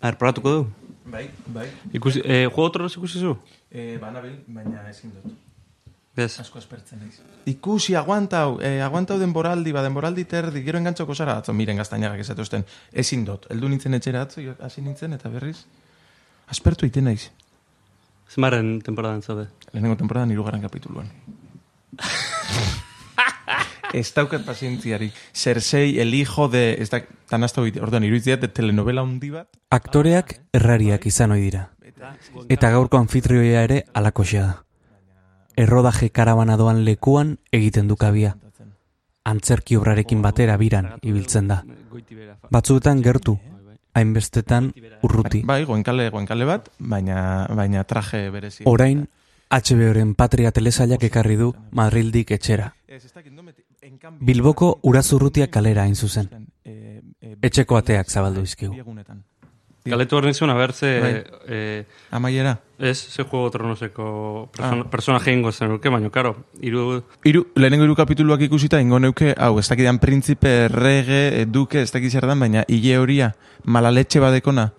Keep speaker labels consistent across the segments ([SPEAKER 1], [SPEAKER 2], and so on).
[SPEAKER 1] A ver, probatuko du.
[SPEAKER 2] Bai, bai.
[SPEAKER 1] Ikusi, eh, Juego Tronos ikusi zu?
[SPEAKER 2] E, banabil, baina ezin dut.
[SPEAKER 1] Ez.
[SPEAKER 2] Asko espertzen naiz. Ikusi, aguantau, eh, aguantau denboraldi, ba, denboraldi terdi, gero engantzoko zara, atzo, miren gaztainagak esatuzten, ezin dut. Eldu nintzen etxera atzo, hasi nintzen, eta berriz, aspertu iten naiz.
[SPEAKER 1] Zenbaren temporadan zaude.
[SPEAKER 2] Lehenengo temporadan irugarren kapituluan. ez daukat pazientziari. Cersei, el hijo de... Ez da, tan hasta hori, orduan, irudiziat, de telenovela hundi bat.
[SPEAKER 3] Aktoreak errariak izan ohi dira. Eta gaurko anfitrioia ere alakoxea da. Errodaje karabana doan lekuan egiten du kabia. Antzerki obrarekin batera biran ibiltzen da. Batzuetan gertu, hainbestetan urruti.
[SPEAKER 2] Bai, goenkale, goenkale bat, baina, baina traje berezi.
[SPEAKER 3] Orain, HBO-ren Patria telesailak ekarri du Madrildik etxera. Bilboko urazurrutia kalera hain zuzen. Etxeko ateak zabaldu izkigu.
[SPEAKER 1] Galetu horren zuen, a ber, ze...
[SPEAKER 2] Bai.
[SPEAKER 1] Eh,
[SPEAKER 2] Amaiera.
[SPEAKER 1] ez, ze Juego Tronoseko persona, personaje ingo zen nuke, baina, karo, iru...
[SPEAKER 2] Iru, lehenengo hiru kapituluak ikusita, ingo neuke, hau, ez dakidan printzipe, rege, eh, duke, ez dakit dan, baina hile horia, malaletxe badekona.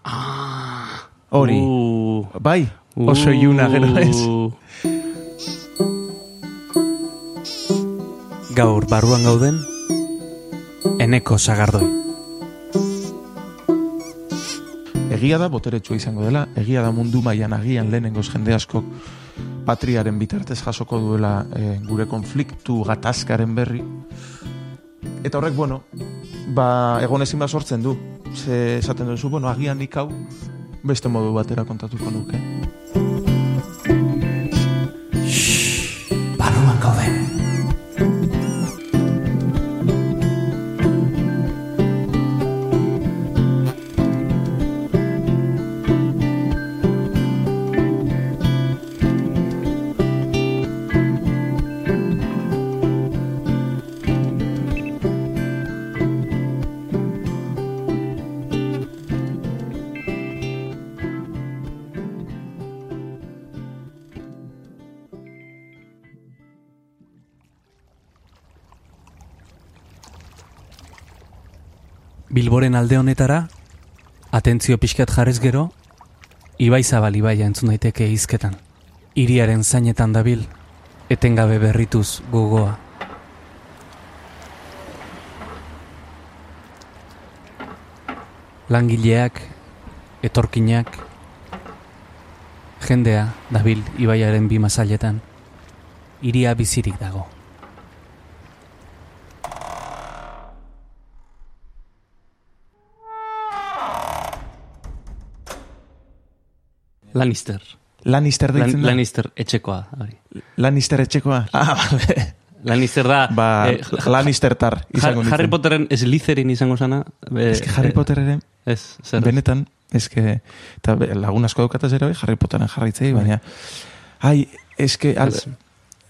[SPEAKER 2] Hori.
[SPEAKER 1] Uh,
[SPEAKER 2] Bai, oso iuna, gero ez.
[SPEAKER 3] Gaur barruan gauden, eneko sagardoi.
[SPEAKER 2] Egia da, boteretsua izango dela, egia da mundu mailan agian lehenengoz jende askok patriaren bitartez jasoko duela eh, gure konfliktu gatazkaren berri. Eta horrek, bueno, ba, egon ezin sortzen du. Ze esaten duzu, bueno, agian nik hau beste modu batera kontatuko nuke.
[SPEAKER 3] Bilboren alde honetara, atentzio pixkat jarrez gero, Ibai Zabal Ibaia entzun daiteke hizketan. Hiriaren zainetan dabil, etengabe berrituz gogoa. Langileak, etorkinak, jendea dabil Ibaiaren bi mazailetan, hiria bizirik dago.
[SPEAKER 1] Lannister.
[SPEAKER 2] Lannister
[SPEAKER 1] Lan,
[SPEAKER 2] deitzen da?
[SPEAKER 1] Lannister etxekoa. Hori.
[SPEAKER 2] Lannister etxekoa? Ah, bale.
[SPEAKER 1] Lannister da...
[SPEAKER 2] Ba,
[SPEAKER 1] eh,
[SPEAKER 2] Lannister tar izango
[SPEAKER 1] Har- Harry
[SPEAKER 2] nintzen.
[SPEAKER 1] Potteren Slytherin izango zana. eh,
[SPEAKER 2] Ez que Harry
[SPEAKER 1] eh,
[SPEAKER 2] Potter ere,
[SPEAKER 1] Ez, zer.
[SPEAKER 2] benetan, ez que, be- lagun asko daukataz ere, Harry Potteren jarraitzei, baina, ai, ez que, al,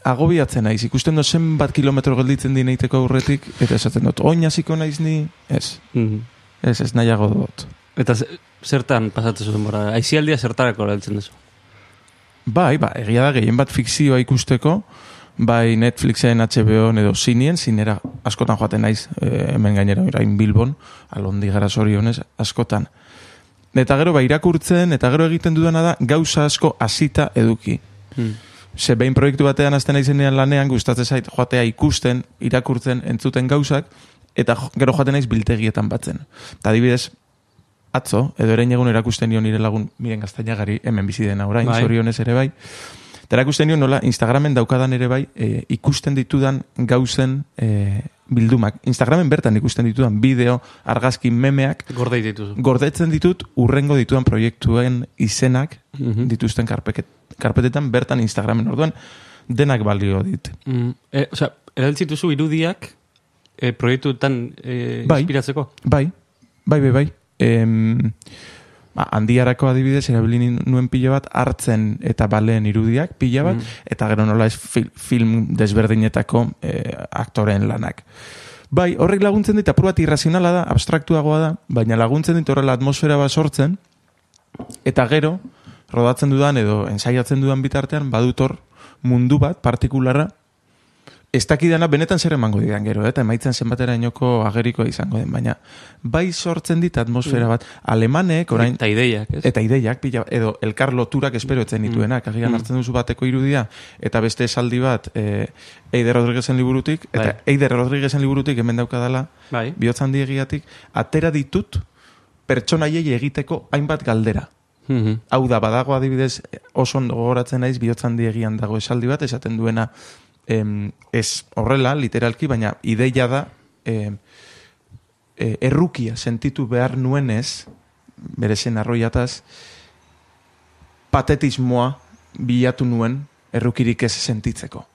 [SPEAKER 2] agobiatzen naiz, ikusten dut zenbat kilometro gelditzen dineiteko aurretik, eta esaten dut, oin hasiko naiz ni, ez,
[SPEAKER 1] Mhm.
[SPEAKER 2] ez, ez nahiago dut.
[SPEAKER 1] Eta zertan pasatzen zuen bora? Aizialdia zertarako erabiltzen duzu?
[SPEAKER 2] Bai, ba, egia da, gehien bat fikzioa ikusteko, bai Netflixen, HBO edo zinien, zinera askotan joaten naiz, e, hemen gainera, orain Bilbon, alondi gara zorionez, askotan. Eta gero, ba, irakurtzen, eta gero egiten dudana da, gauza asko hasita eduki.
[SPEAKER 1] Hmm.
[SPEAKER 2] Ze behin proiektu batean azten naizenean lanean, gustatzen zait joatea ikusten, irakurtzen, entzuten gauzak, eta gero joaten naiz biltegietan batzen. Eta adibidez, atzo, edo eren egun erakusten nion nire lagun miren gaztainagari hemen bizi dena orain,
[SPEAKER 1] Bai.
[SPEAKER 2] zorionez ere bai. Eta erakusten nion nola Instagramen daukadan ere bai, e, ikusten ditudan gauzen e, bildumak. Instagramen bertan ikusten ditudan bideo, argazki memeak,
[SPEAKER 1] Gordei dituzu.
[SPEAKER 2] gordetzen ditut urrengo ditudan proiektuen izenak
[SPEAKER 1] Mhm.
[SPEAKER 2] dituzten karpeket, karpetetan bertan Instagramen orduan denak balio dit.
[SPEAKER 1] Mm, e, osea, erabiltzen dituzu irudiak e, proiektuetan e,
[SPEAKER 2] Bai.
[SPEAKER 1] inspiratzeko?
[SPEAKER 2] Bai, bai, bai, bai. Em, ba, handiarako adibidez, erabili nuen pila bat, hartzen eta baleen irudiak pila bat,
[SPEAKER 1] Mm.
[SPEAKER 2] eta gero nola ez fil, film desberdinetako eh, aktoreen lanak. Bai, horrek laguntzen dit, apur bat irrazionala da, abstraktuagoa da, baina laguntzen dit horrela atmosfera bat sortzen, eta gero, rodatzen dudan edo ensaiatzen dudan bitartean, badut hor mundu bat, partikularra, ez dakidana benetan zer emango didan gero, eta emaitzen zenbatera inoko ageriko izango den, baina bai sortzen dit atmosfera bat, alemanek orain,
[SPEAKER 1] Eta ideiak, ez?
[SPEAKER 2] eta ideiak, pila, edo elkar loturak espero etzen dituenak, agian hartzen duzu bateko irudia, eta beste esaldi bat, e, Eider Rodriguezen liburutik, eta
[SPEAKER 1] Bai.
[SPEAKER 2] Eider Rodriguezen liburutik hemen daukadala,
[SPEAKER 1] Bai.
[SPEAKER 2] bihotzan diegiatik, atera ditut pertsonaiei egiteko hainbat galdera.
[SPEAKER 1] Mhm.
[SPEAKER 2] Hau da, badago adibidez, oso ondo gogoratzen naiz, bihotzan diegian dago esaldi bat, esaten duena, em, ez horrela, literalki, baina ideia da, em, e, errukia sentitu behar nuenez, bere arroiataz, patetismoa bilatu nuen errukirik ez sentitzeko.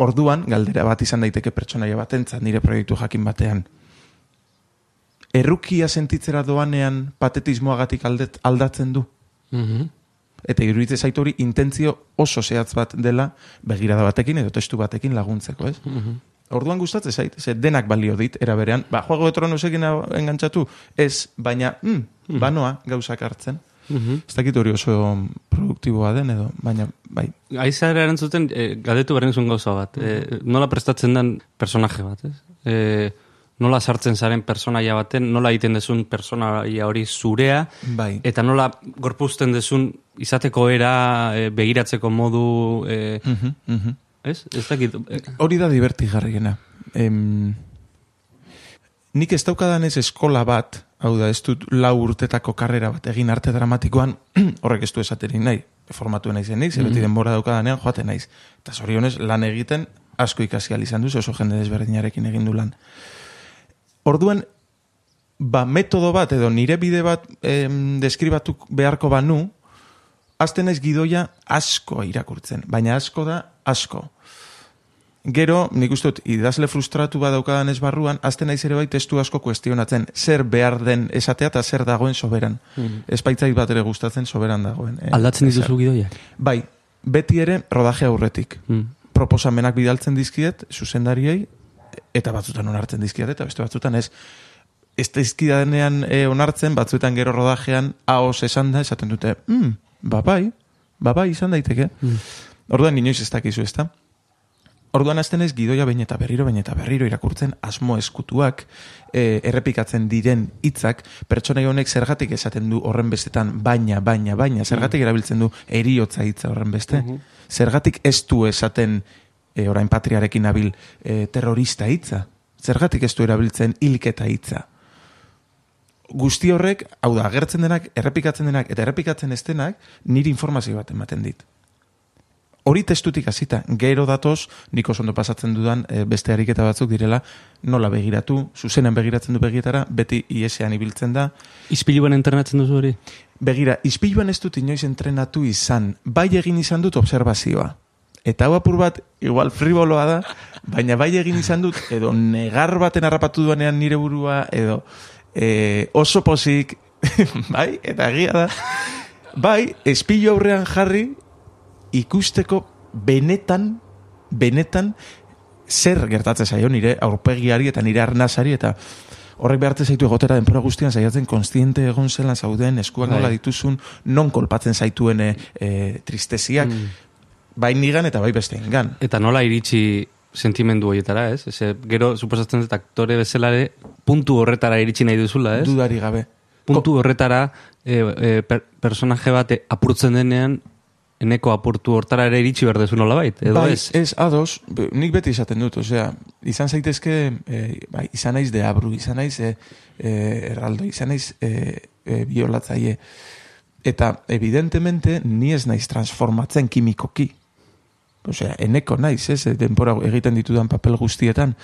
[SPEAKER 2] Orduan, galdera bat izan daiteke pertsonaia batentzat nire proiektu jakin batean. Errukia sentitzera doanean patetismoagatik aldatzen du.
[SPEAKER 1] Mhm.
[SPEAKER 2] Eta iruditzen zaitu hori intentzio oso zehatz bat dela begirada batekin edo testu batekin laguntzeko, ez?
[SPEAKER 1] Mhm.
[SPEAKER 2] Orduan gustatzen zait, ze denak balio dit, era berean, ba, Juego de Tronosekin engantzatu, ez, baina, mm, banoa gauzak hartzen.
[SPEAKER 1] Mhm.
[SPEAKER 2] Ez dakit hori oso produktiboa den edo, baina, bai.
[SPEAKER 1] Aizara erantzuten, e, galdetu behar nizun gauza bat. E, nola prestatzen den personaje bat, ez? E, nola sartzen zaren personaia baten, nola egiten dezun personaia hori zurea,
[SPEAKER 2] Bai.
[SPEAKER 1] eta nola gorpuzten dezun izateko era, e, begiratzeko modu, e,
[SPEAKER 2] Mhm, mhm.
[SPEAKER 1] ez? Ez dakit, e,
[SPEAKER 2] Hori da divertigarriena. Em, nik ez daukadan ez eskola bat, hau da, ez dut lau urtetako karrera bat egin arte dramatikoan, horrek ez du esaterik nahi, formatu naiz naiz, mm beti denbora daukadanean joaten naiz. Eta zorionez, lan egiten asko ikasi izan duz, oso jende desberdinarekin egin du lan. Orduan, ba, metodo bat edo nire bide bat em, deskribatu beharko banu, azten naiz gidoia asko irakurtzen, baina asko da asko. Gero, nik uste dut, idazle frustratu badaukadan ez barruan, azten naiz ere bai testu asko kuestionatzen, zer behar den esatea eta zer dagoen soberan.
[SPEAKER 1] Mhm.
[SPEAKER 2] Ez baitzait bat ere gustatzen soberan dagoen. eh,
[SPEAKER 1] aldatzen dituzu gidoiak?
[SPEAKER 2] Bai, beti ere rodaje aurretik.
[SPEAKER 1] Mm.
[SPEAKER 2] Proposamenak bidaltzen dizkiet, zuzendariei, eta batzutan onartzen dizkiet, eta beste batzutan ez. Ez dizkidanean e, onartzen, batzuetan gero rodajean, haos esan da, esaten dute, mm, ba bai, ba bai, izan daiteke.
[SPEAKER 1] Mm.
[SPEAKER 2] Orduan inoiz ez dakizu, ez da? Orduan azten ez gidoia bain eta berriro, bain eta berriro irakurtzen asmo eskutuak, e, errepikatzen diren hitzak, pertsonai honek zergatik esaten du horren bestetan baina, baina, baina, zergatik erabiltzen du eriotza hitza horren beste, zergatik ez du esaten e, orain patriarekin nabil e, terrorista hitza, zergatik ez du erabiltzen hilketa hitza. Guzti horrek, hau da, agertzen denak, errepikatzen denak, eta errepikatzen ez denak, niri informazio bat ematen dit hori testutik hasita gero datoz, nik oso ondo pasatzen dudan e, beste ariketa batzuk direla, nola begiratu, zuzenen begiratzen du begietara, beti iesean ibiltzen da.
[SPEAKER 1] Izpiluen entrenatzen duzu hori?
[SPEAKER 2] Begira, izpiluan ez dut inoiz entrenatu izan, bai egin izan dut observazioa. Eta hau apur bat, igual friboloa da, baina bai egin izan dut, edo negar baten harrapatu duanean nire burua, edo e, oso posik, bai, eta egia da, bai, espilu aurrean jarri, ikusteko benetan, benetan, zer gertatzen zaio nire aurpegiari eta nire arnazari eta horrek behartzen zaitu egotera denpora guztian saiatzen konstiente egon zelan zauden, eskuak
[SPEAKER 1] Bai.
[SPEAKER 2] nola dituzun, non kolpatzen zaituen e, e, tristesiak, bai nigan eta bai beste engan.
[SPEAKER 1] Eta nola iritsi sentimendu horietara, ez? Eze, gero, suposatzen dut aktore bezalare, puntu horretara iritsi nahi duzula, ez?
[SPEAKER 2] Dudari gabe.
[SPEAKER 1] puntu horretara e, e, per, personaje bat e, apurtzen denean, eneko apurtu hortara ere iritsi behar dezu nola bait, edo
[SPEAKER 2] bai,
[SPEAKER 1] ez?
[SPEAKER 2] ez, ados, nik beti esaten dut, osea, izan zaitezke, e, bai, izan naiz de abru, izan naiz e, e, erraldo, izan naiz e, e, biolatzaile. Eta, evidentemente, ni ez naiz transformatzen kimikoki. Osea, eneko naiz, ez, e, denpora egiten ditudan papel guztietan.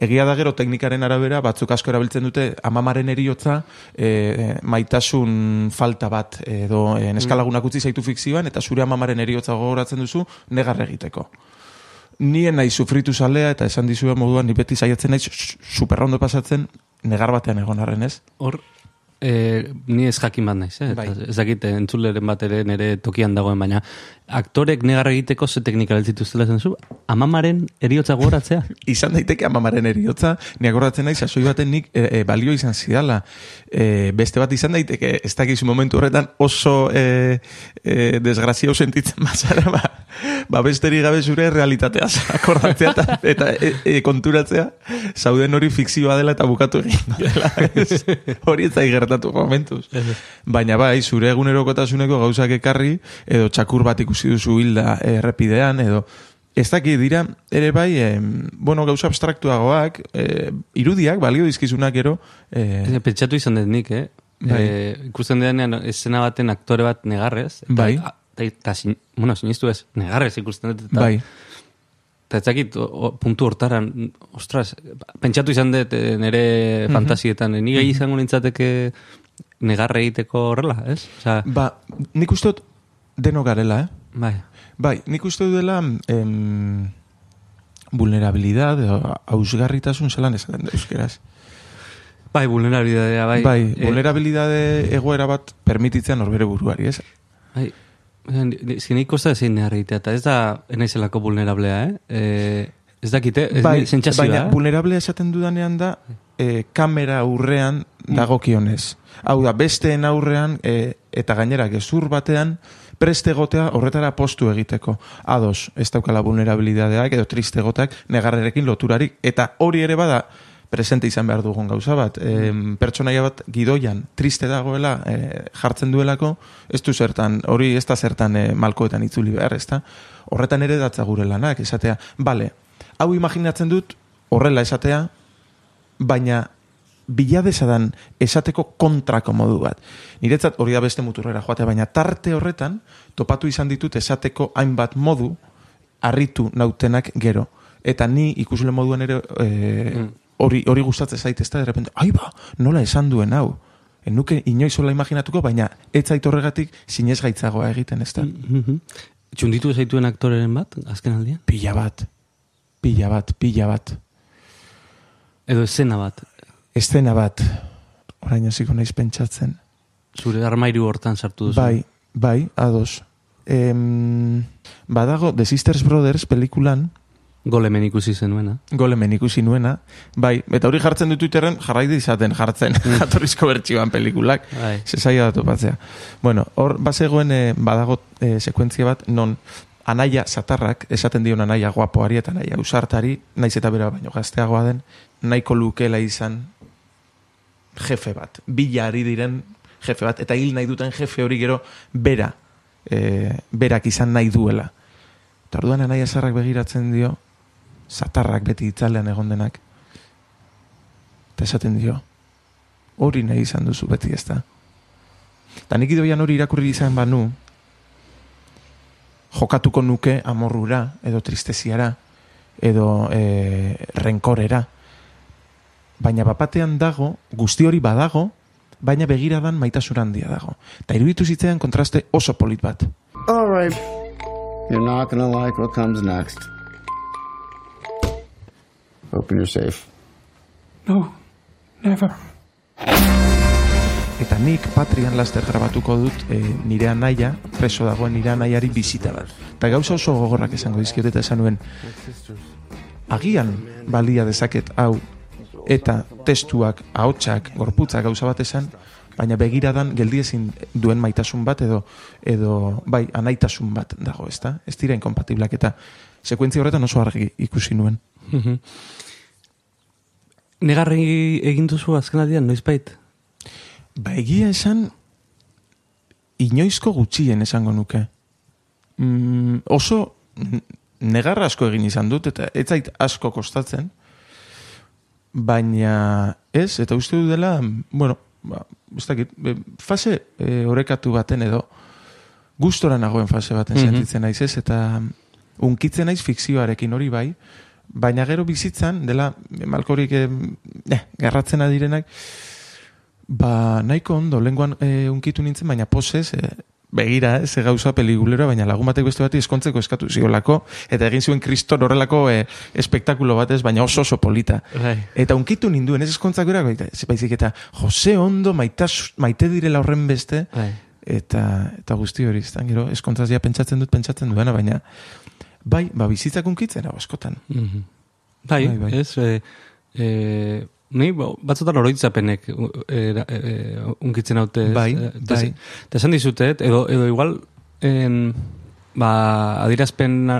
[SPEAKER 2] Egia da gero teknikaren arabera, batzuk asko erabiltzen dute amamaren eriotza, e, maitasun falta bat, edo e, neskalagunak utzi zaitu fikzioan, eta zure amamaren eriotza gogoratzen duzu, negar egiteko. Nien nahi sufritu zalea, eta esan dizue moduan, ni beti saiatzen naiz superrondo pasatzen, negar batean egon arren ez.
[SPEAKER 1] Hor, e, ni ez jakin bat naiz, eh?
[SPEAKER 2] Bai.
[SPEAKER 1] Ez dakit entzuleren bat ere nire tokian dagoen, baina aktorek negarra egiteko ze teknika zituztela zen zu, amamaren eriotza goratzea.
[SPEAKER 2] izan daiteke amamaren eriotza, ni akordatzen naiz, sasoi baten nik e, e, balio izan zidala. E, beste bat izan daiteke, ez dakizu momentu horretan oso e, e, desgrazio sentitzen bazara, ba, ba besteri gabe zure realitatea akordatzea eta, eta e, e, konturatzea, zauden hori fikzioa dela eta bukatu egin dela. Hori ez da gertatu momentuz. Baina bai, zure egunerokotasuneko gauzak ekarri, edo txakur bat ikusi duzu hilda errepidean, edo ez daki dira, ere bai, eh, bueno, gauza abstraktuagoak, eh, irudiak, balio dizkizunak ero, eh,
[SPEAKER 1] Pentsatu izan dut nik, eh?
[SPEAKER 2] Bai.
[SPEAKER 1] Eh, ikusten denean escena baten aktore bat negarrez. Eta,
[SPEAKER 2] Bai.
[SPEAKER 1] Eta, sin, bueno, sinistu ez, negarrez ikusten dut. Eta,
[SPEAKER 2] bai,
[SPEAKER 1] Eta ez dakit, o- o- puntu hortaran, ostras, pentsatu izan dut nire fantasietan, eh, ni gai izango nintzateke negarre egiteko horrela, ez? Osa,
[SPEAKER 2] ba, nik uste dut deno garela, eh?
[SPEAKER 1] Bai,
[SPEAKER 2] Bai, nik uste dut dela em, vulnerabilidad, ausgarritasun zelan esaten da euskeraz.
[SPEAKER 1] bai, vulnerabilidadea, bai.
[SPEAKER 2] Bai,
[SPEAKER 1] eh,
[SPEAKER 2] vulnerabilidade egoera bat permititzen norbere buruari, ez?
[SPEAKER 1] Bai, zin ikosta ezin negarre egitea, eta ez da enaizelako vulnerablea, eh? eh ez dakite, ez
[SPEAKER 2] bai,
[SPEAKER 1] sentsazioa,
[SPEAKER 2] baina
[SPEAKER 1] eh?
[SPEAKER 2] vulnerable esaten dudanean da e, kamera aurrean dagokionez. Hau da, besteen aurrean e, eta gainera gezur batean preste egotea horretara postu egiteko. Ados, ez daukala vulnerabilidadeak edo triste egoteak negarrerekin loturarik. Eta hori ere bada presente izan behar dugun gauza bat. E, pertsonaia bat gidoian triste dagoela e, jartzen duelako, ez du zertan, hori ez da zertan e, malkoetan itzuli behar, ez da? Horretan ere datza gure lanak, esatea, bale, hau imaginatzen dut horrela esatea, baina biladezadan esateko kontrako modu bat. Niretzat hori da beste muturrera joatea, baina tarte horretan topatu izan ditut esateko hainbat modu harritu nautenak gero. Eta ni ikusle moduan ere e, hori, hori gustatzen zait ez da, de repente, ai ba, nola esan duen hau. Enuke inoizola imaginatuko, baina ez zait horregatik sinez gaitzagoa egiten ez da.
[SPEAKER 1] Mhm. Txunditu zaituen aktoreren bat, azken aldian?
[SPEAKER 2] Pila bat, pila bat, pila bat.
[SPEAKER 1] Edo escena bat,
[SPEAKER 2] Estena bat, orain hasiko naiz pentsatzen.
[SPEAKER 1] zure armairu hortan sartu duzu.
[SPEAKER 2] Bai, bai, ados. Em, badago, The Sisters Brothers pelikulan,
[SPEAKER 1] Golemen ikusi zenuena.
[SPEAKER 2] golemen ikusi nuena, bai, eta hori jartzen dut Twitterren jarraitu izaten jartzen, jatorrizko bertsioan pelikulak,
[SPEAKER 1] Bai.
[SPEAKER 2] ze zaila da topatzea. Bueno, hor bazegoen eh, badago eh, sekuentzia bat, non anaia satarrak, esaten dion anaia guapoari eta anaia usartari, naiz eta bera baino gazteagoa den, nahiko lukela izan jefe bat, bila ari diren jefe bat, eta hil nahi duten jefe hori gero bera, e, berak izan nahi duela. Eta orduan anaia zarrak begiratzen dio, satarrak beti itzalean egon denak, eta esaten dio, hori nahi izan duzu beti ez da. Eta nik idoian hori irakurri izan banu, jokatuko nuke amorrura, edo tristeziara, edo e, renkorera. Baina bapatean dago, guzti hori badago, baina begiradan maitasun handia dago. Eta iruditu zitzaidan kontraste oso polit bat.
[SPEAKER 4] All right. You're not gonna like what comes next. Hoping you're safe.
[SPEAKER 5] No, never.
[SPEAKER 2] Eta nik Patrian laster grabatuko dut e, nire anaia, preso dagoen nire anaiari bizita bat. Eta gauza oso gogorrak esango dizkiot eta esan nuen, agian balia dezaket hau eta testuak, ahotsak, gorputzak gauza bat esan, baina begiradan geldiezin duen maitasun bat edo edo bai anaitasun bat dago, ezta? Ez dira inkompatiblak eta sekuentzia horretan oso argi ikusi nuen.
[SPEAKER 1] Mhm. Negarri egin duzu azken noizbait?
[SPEAKER 2] Ba, egia esan, inoizko gutxien esango nuke. Mm, oso negarra asko egin izan dut, eta ez zait asko kostatzen, baina ez, eta uste du dela, bueno, ba, ez dakit, fase e, orekatu baten edo, gustora nagoen fase baten
[SPEAKER 1] Mhm.
[SPEAKER 2] sentitzen naiz ez, eta unkitzen naiz fikzioarekin hori bai, baina gero bizitzan, dela, malkorik eh, eh, garratzen adirenak, ba, nahiko ondo, lenguan e, unkitu nintzen, baina posez, e, begira, ez, ze gauza pelikulera, baina lagun batek beste bati eskontzeko eskatu ziolako, eta egin zuen kriston horrelako e, espektakulo batez, baina oso oso polita.
[SPEAKER 1] Bai.
[SPEAKER 2] Eta unkitu ninduen, ez eskontzak erako, baizik eta Jose Ondo maitas, maite direla horren beste,
[SPEAKER 1] Bai.
[SPEAKER 2] eta, eta guzti hori, da, gero, ez kontrazia pentsatzen dut, pentsatzen duena, baina, bai, ba, bizitzak unkitzen, hau askotan.
[SPEAKER 1] Mhm. Bai,
[SPEAKER 2] Bai, bai.
[SPEAKER 1] ez, e, e, ni batzutan oroitzapenek u- e, e, unkitzen haute.
[SPEAKER 2] Bai,
[SPEAKER 1] E,
[SPEAKER 2] bai.
[SPEAKER 1] Eta esan dizute, edo, edo igual, en, ba, adirazpen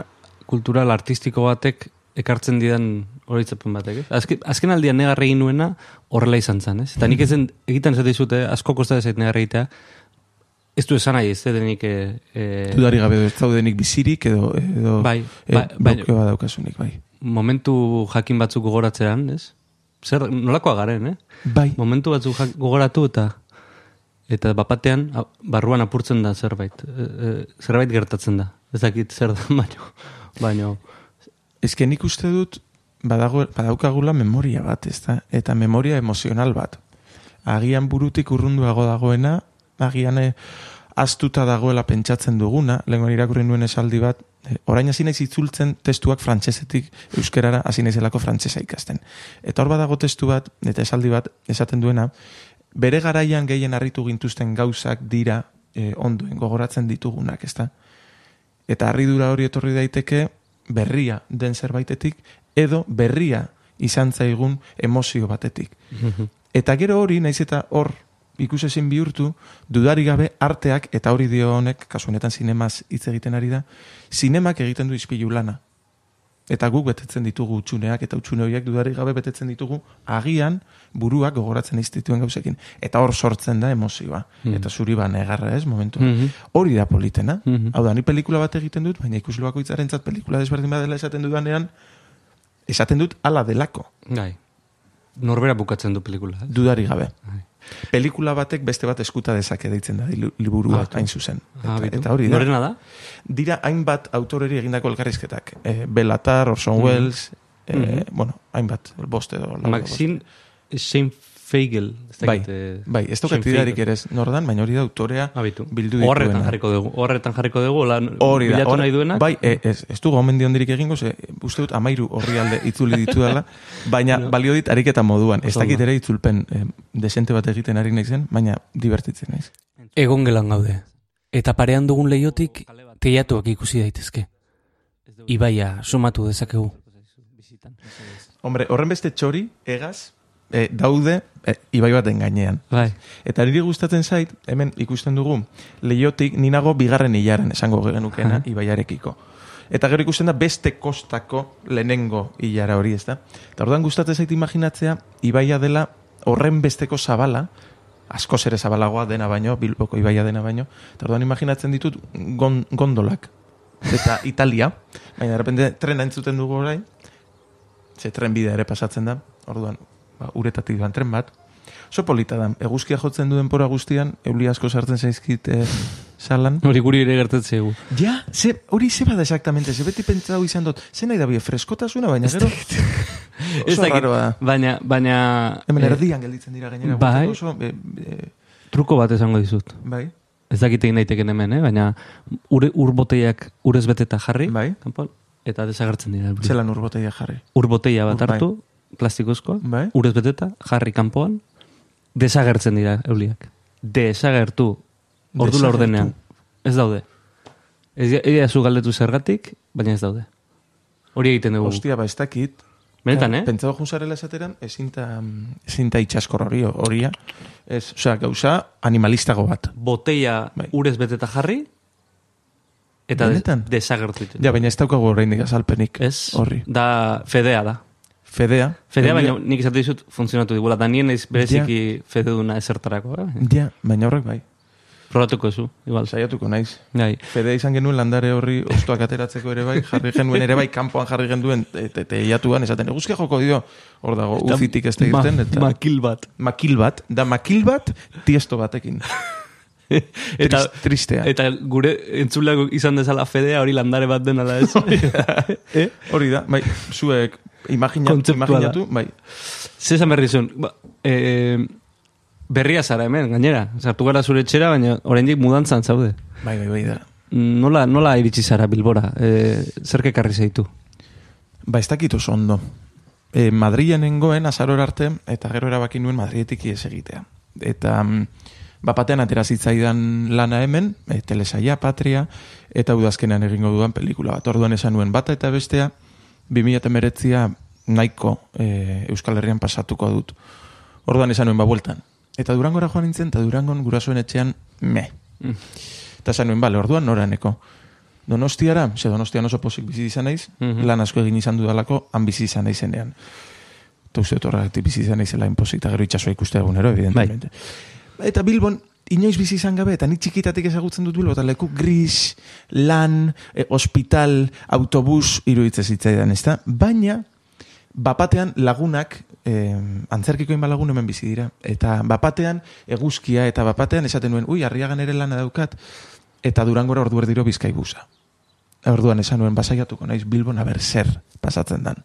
[SPEAKER 1] kultural artistiko batek ekartzen didan oroitzapen batek, ez? Azken, azken aldian negarra egin nuena horrela izan zen, ez? Eta nik ezen, egiten ez dizute, asko kosta dezait negarra egitea, ez du esan nahi, ez denik... E, e,
[SPEAKER 2] Dudari gabe ez zaudenik bizirik, edo, edo
[SPEAKER 1] Bai,
[SPEAKER 2] e,
[SPEAKER 1] bai, bai.
[SPEAKER 2] bai.
[SPEAKER 1] momentu jakin batzuk gogoratzean, ez? Zer, nolakoa garen, eh?
[SPEAKER 2] Bai,
[SPEAKER 1] Momentu batzuk jak- gogoratu eta eta bapatean barruan apurtzen da zerbait. E, e, zerbait gertatzen da. Ez dakit zer da, baino. baino
[SPEAKER 2] ezke nik uste dut, badago, badaukagula memoria bat, ez da? Eta memoria emozional bat. Agian burutik urrunduago dagoena, agian eh, astuta dagoela pentsatzen duguna, lehenko irakurri nuen esaldi bat, orain hasi naiz itzultzen testuak frantsesetik euskerara hasi naizelako frantsesa ikasten. Eta hor badago testu bat, eta esaldi bat esaten duena, bere garaian gehien harritu gintuzten gauzak dira eh, onduen gogoratzen ditugunak, ezta? Eta harridura hori etorri daiteke berria den zerbaitetik edo berria izan zaigun emozio batetik. Eta gero hori, naiz eta hor ikusezin bihurtu, dudari gabe arteak, eta hori dio honek, kasu honetan zinemaz hitz egiten ari da, zinemak egiten du ispilu lana. Eta guk betetzen ditugu utxuneak, eta utxune horiek dudari gabe betetzen ditugu, agian buruak gogoratzen iztituen gauzekin. Eta hor sortzen da emozioa. Eta zuri ba negarra ez, momentu.
[SPEAKER 1] Mhm.
[SPEAKER 2] Hori da politena.
[SPEAKER 1] Mhm.
[SPEAKER 2] Hau da, ni pelikula bat egiten dut, baina ikusle bakoitzarentzat pelikula desberdin badela esaten dudanean, esaten dut ala delako,
[SPEAKER 1] gai. Norbera bukatzen du pelikula. ez?
[SPEAKER 2] dudari gabe.
[SPEAKER 1] Bai.
[SPEAKER 2] Pelikula batek beste bat eskuta dezake deitzen da li- liburua
[SPEAKER 1] Ah,
[SPEAKER 2] hain zuzen.
[SPEAKER 1] Ah,
[SPEAKER 2] Eta, eta hori da.
[SPEAKER 1] Norena da?
[SPEAKER 2] Dira hainbat autoreri egindako elkarrizketak. E, Belatar, Orson Welles, e,
[SPEAKER 1] Mhm.
[SPEAKER 2] bueno, hainbat, bost edo.
[SPEAKER 1] Maxine Shane Feigel. Ez
[SPEAKER 2] Bai,
[SPEAKER 1] eh,
[SPEAKER 2] bai, ez daukat
[SPEAKER 1] Shane
[SPEAKER 2] idarik
[SPEAKER 1] Feigel.
[SPEAKER 2] ere ez nordan, baina hori da autorea
[SPEAKER 1] Abitu.
[SPEAKER 2] bildu
[SPEAKER 1] Horretan
[SPEAKER 2] dituena.
[SPEAKER 1] jarriko dugu. Horretan jarriko dugu, lan
[SPEAKER 2] Hori da,
[SPEAKER 1] bilatu nahi duenak.
[SPEAKER 2] Bai, e, ez, ez dugu omen ondirik egingo, ze, uste dut amairu horri alde itzuli ditu dela, baina balio dit ariketa moduan. Ez dakit ere itzulpen eh, desente bat egiten ari naizen, baina divertitzen naiz.
[SPEAKER 3] Egon gelan gaude. Eta parean dugun leiotik teiatuak ikusi daitezke. Ibaia sumatu dezakegu.
[SPEAKER 2] Hombre, horren beste txori, egaz, eh, daude eh, ibai baten gainean.
[SPEAKER 1] Bai.
[SPEAKER 2] Eta niri gustatzen zait, hemen ikusten dugu, leiotik ninago bigarren hilaren esango genukena ibaiarekiko. Eta gero ikusten da beste kostako lehenengo hilara hori, ez da? Eta orduan gustatzen zait imaginatzea, ibaia dela horren besteko zabala, askoz ere zabalagoa dena baino, bilboko ibaia dena baino, eta orduan imaginatzen ditut gon, gondolak. Eta Italia, baina derrepende trena entzuten dugu orain, ze tren bidea ere pasatzen da, orduan, ba, uretatik doan tren bat, Oso polita da, eguzkia jotzen duen pora guztian, euli asko sartzen zaizkit eh, salan.
[SPEAKER 1] Hori guri ere gertatzen zegu.
[SPEAKER 2] Ja, ze, hori ze bada exactamente, ze beti pentsatu izan dut, ze nahi da bie, freskotasuna, baina gero,
[SPEAKER 1] Ez dakit. Baina, baina...
[SPEAKER 2] Hemen
[SPEAKER 1] eh,
[SPEAKER 2] erdian gelditzen dira gainera.
[SPEAKER 1] bai.
[SPEAKER 2] Oso, e, e,
[SPEAKER 1] truko bat esango dizut.
[SPEAKER 2] bai,
[SPEAKER 1] Ez dakit egin daiteken hemen, eh? baina ure, ur boteiak urez beteta jarri,
[SPEAKER 2] Bai.
[SPEAKER 1] kanpoan, eta desagertzen dira.
[SPEAKER 2] zelan urboteia jarri.
[SPEAKER 1] Ur boteia bat
[SPEAKER 2] bai.
[SPEAKER 1] hartu, plastikozkoa,
[SPEAKER 2] Bai.
[SPEAKER 1] urez beteta, jarri kanpoan, desagertzen dira euliak. Desagertu, ordu
[SPEAKER 2] Desagertu.
[SPEAKER 1] laurdenean. Ez daude. Ez ez zu galdetu zergatik, baina ez daude. Hori egiten dugu.
[SPEAKER 2] Ostia, ba, ez dakit.
[SPEAKER 1] Benetan, eh?
[SPEAKER 2] Pentsatu junzarela esateran, ezinta, ezinta itxaskor hori, horia. Ez, osea, gauza animalistago bat.
[SPEAKER 1] Boteia
[SPEAKER 2] Bai.
[SPEAKER 1] urez beteta jarri, eta
[SPEAKER 2] Benetan?
[SPEAKER 1] desagertu.
[SPEAKER 2] Ja, baina ez daukagu oraindik azalpenik.
[SPEAKER 1] Ez,
[SPEAKER 2] Horri.
[SPEAKER 1] da fedea da.
[SPEAKER 2] Fedea.
[SPEAKER 1] Fedea, baina nik esate dizut funtzionatu digula, da nien ez bereziki fede duna ezertarako, eh?
[SPEAKER 2] Ja, baina horrek bai.
[SPEAKER 1] Probatuko zu, igual.
[SPEAKER 2] Saiatuko naiz.
[SPEAKER 1] Gai.
[SPEAKER 2] Fedea izan genuen landare horri ostoak ateratzeko ere bai, jarri genuen ere bai, kanpoan jarri genuen te- te- teiatuan, esaten, eguzkia joko dio, hor dago, uzitik ez da irten, eta
[SPEAKER 1] makil bat.
[SPEAKER 2] makil bat, da makil bat, tiesto batekin.
[SPEAKER 1] eta,
[SPEAKER 2] Trist- tristea.
[SPEAKER 1] eta gure entzuleak izan dezala fedea hori landare bat dena da ez.
[SPEAKER 2] Hori da, bai, zuek imagina, imaginatu, bai,
[SPEAKER 1] Zesan berri zuen, ba, e, berria zara hemen, gainera. Sartu gara zure etxera, baina oraindik mudantzan zaude.
[SPEAKER 2] bai, bai, bai da.
[SPEAKER 1] Nola, nola iritsi zara Bilbora? E, zer kekarri zeitu?
[SPEAKER 2] Ba, ez dakit oso ondo. E, Madrilen nengoen azaror arte, eta gero erabaki nuen Madrietik ies egitea. Eta mm, Bapatean atera zitzaidan lana hemen, e, telesaia, patria, eta udazkenean egingo dudan pelikula bat. Orduan esan nuen bata eta bestea, 2008a nahiko e, Euskal Herrian pasatuko dut. Orduan esan nuen ba bueltan. Eta Durangora joan nintzen, eta Durangon gurasoen etxean, me. Eta esan nuen, bale, orduan noraneko. Donostiara, ze Donostian oso posik bizi izan naiz,
[SPEAKER 1] Mhm.
[SPEAKER 2] lan asko egin izan dudalako, han bizi izan naizenean. Eta uste dut horregatik bizi izan naizela inpozik, eta gero itxasua ikuste egunero, evidentemente. Eta Bilbon, inoiz bizi izan gabe, eta ni txikitatik ezagutzen dut Bilbo, eta leku gris, lan, e, hospital, autobus, iruditzen zitzaidan, ezta? Baina, bapatean lagunak, eh, antzerkiko lagun hemen bizi dira, eta bapatean eguzkia, eta bapatean esaten nuen, ui, arriagan ere lana daukat, eta durangora ordu erdiro bizkai busa. Orduan esan nuen, basaiatuko naiz Bilbon aber zer pasatzen dan.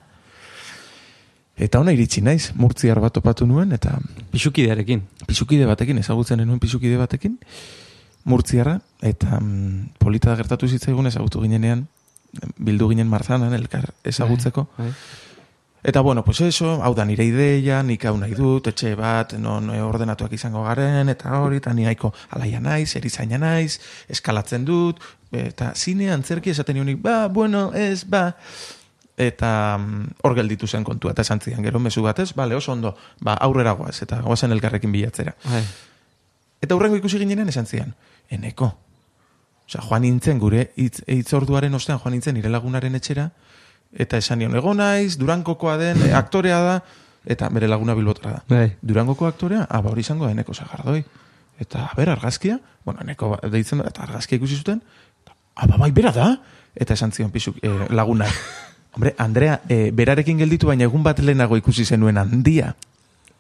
[SPEAKER 2] Eta ona iritsi naiz, murtziar bat topatu nuen, eta
[SPEAKER 1] Pixukidearekin.
[SPEAKER 2] pisukide batekin, ezagutzen nuen pisukide batekin, murtziarra, eta mm, polita da gertatu zitzaigun ezagutu ginenean, bildu ginen marzanan, elkar ezagutzeko.
[SPEAKER 1] Bai.
[SPEAKER 2] Eta bueno, pues eso, hau da nire ideia, nik hau nahi dut, etxe bat, non eh, ordenatuak izango garen, eta hori, eta ni nahiko alaia naiz, erizaina naiz, eskalatzen dut, eta zine antzerki esaten nionik, ba, bueno, ez, ba, eta mm, hor gelditu zen kontua, eta esan zidan, gero mezu batez, bale, oso ondo, ba, aurrera goaz, eta goazen elkarrekin bilatzera.
[SPEAKER 1] Bai.
[SPEAKER 2] Eta hurrengo ikusi ginenean esan zidan, eneko. Osea, joan nintzen gure hitz, hitz orduaren ostean joan nintzen nire lagunaren etxera, eta esan nion, ego naiz, durankokoa den, e, aktorea da, eta bere laguna bilbotara da.
[SPEAKER 1] Bai.
[SPEAKER 2] Durangoko aktorea, ah, ba hori izango da eneko sagardoi. Eta, a ber, argazkia, bueno, eneko ba- deitzen da, eta argazkia ikusi zuten, ah, ba, bai, bera da, eta esan zion pizuk, eh, laguna. Hombre, Andrea, eh, berarekin gelditu baina egun bat lehenago ikusi zenuen handia.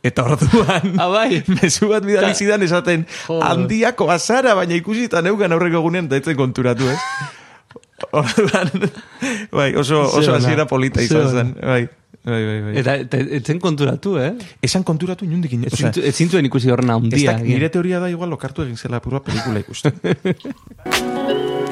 [SPEAKER 2] Eta orduan,
[SPEAKER 1] Ah, bai.
[SPEAKER 2] mezu bat bidali zidan esaten, handiako azara, baina ikusi eta neugan aurreko egunean, eta etzen konturatu, ez? Orduan, bai, oso, oso hasiera polita izan zen. Bai, bai, bai, bai.
[SPEAKER 1] Eta, eta etzen konturatu, eh?
[SPEAKER 2] Esan konturatu inundik ino.
[SPEAKER 1] Ezin, ezin ikusi horrena
[SPEAKER 2] ez
[SPEAKER 1] handia.
[SPEAKER 2] nire teoria da igual lokartu egin zela purua pelikula ikusten.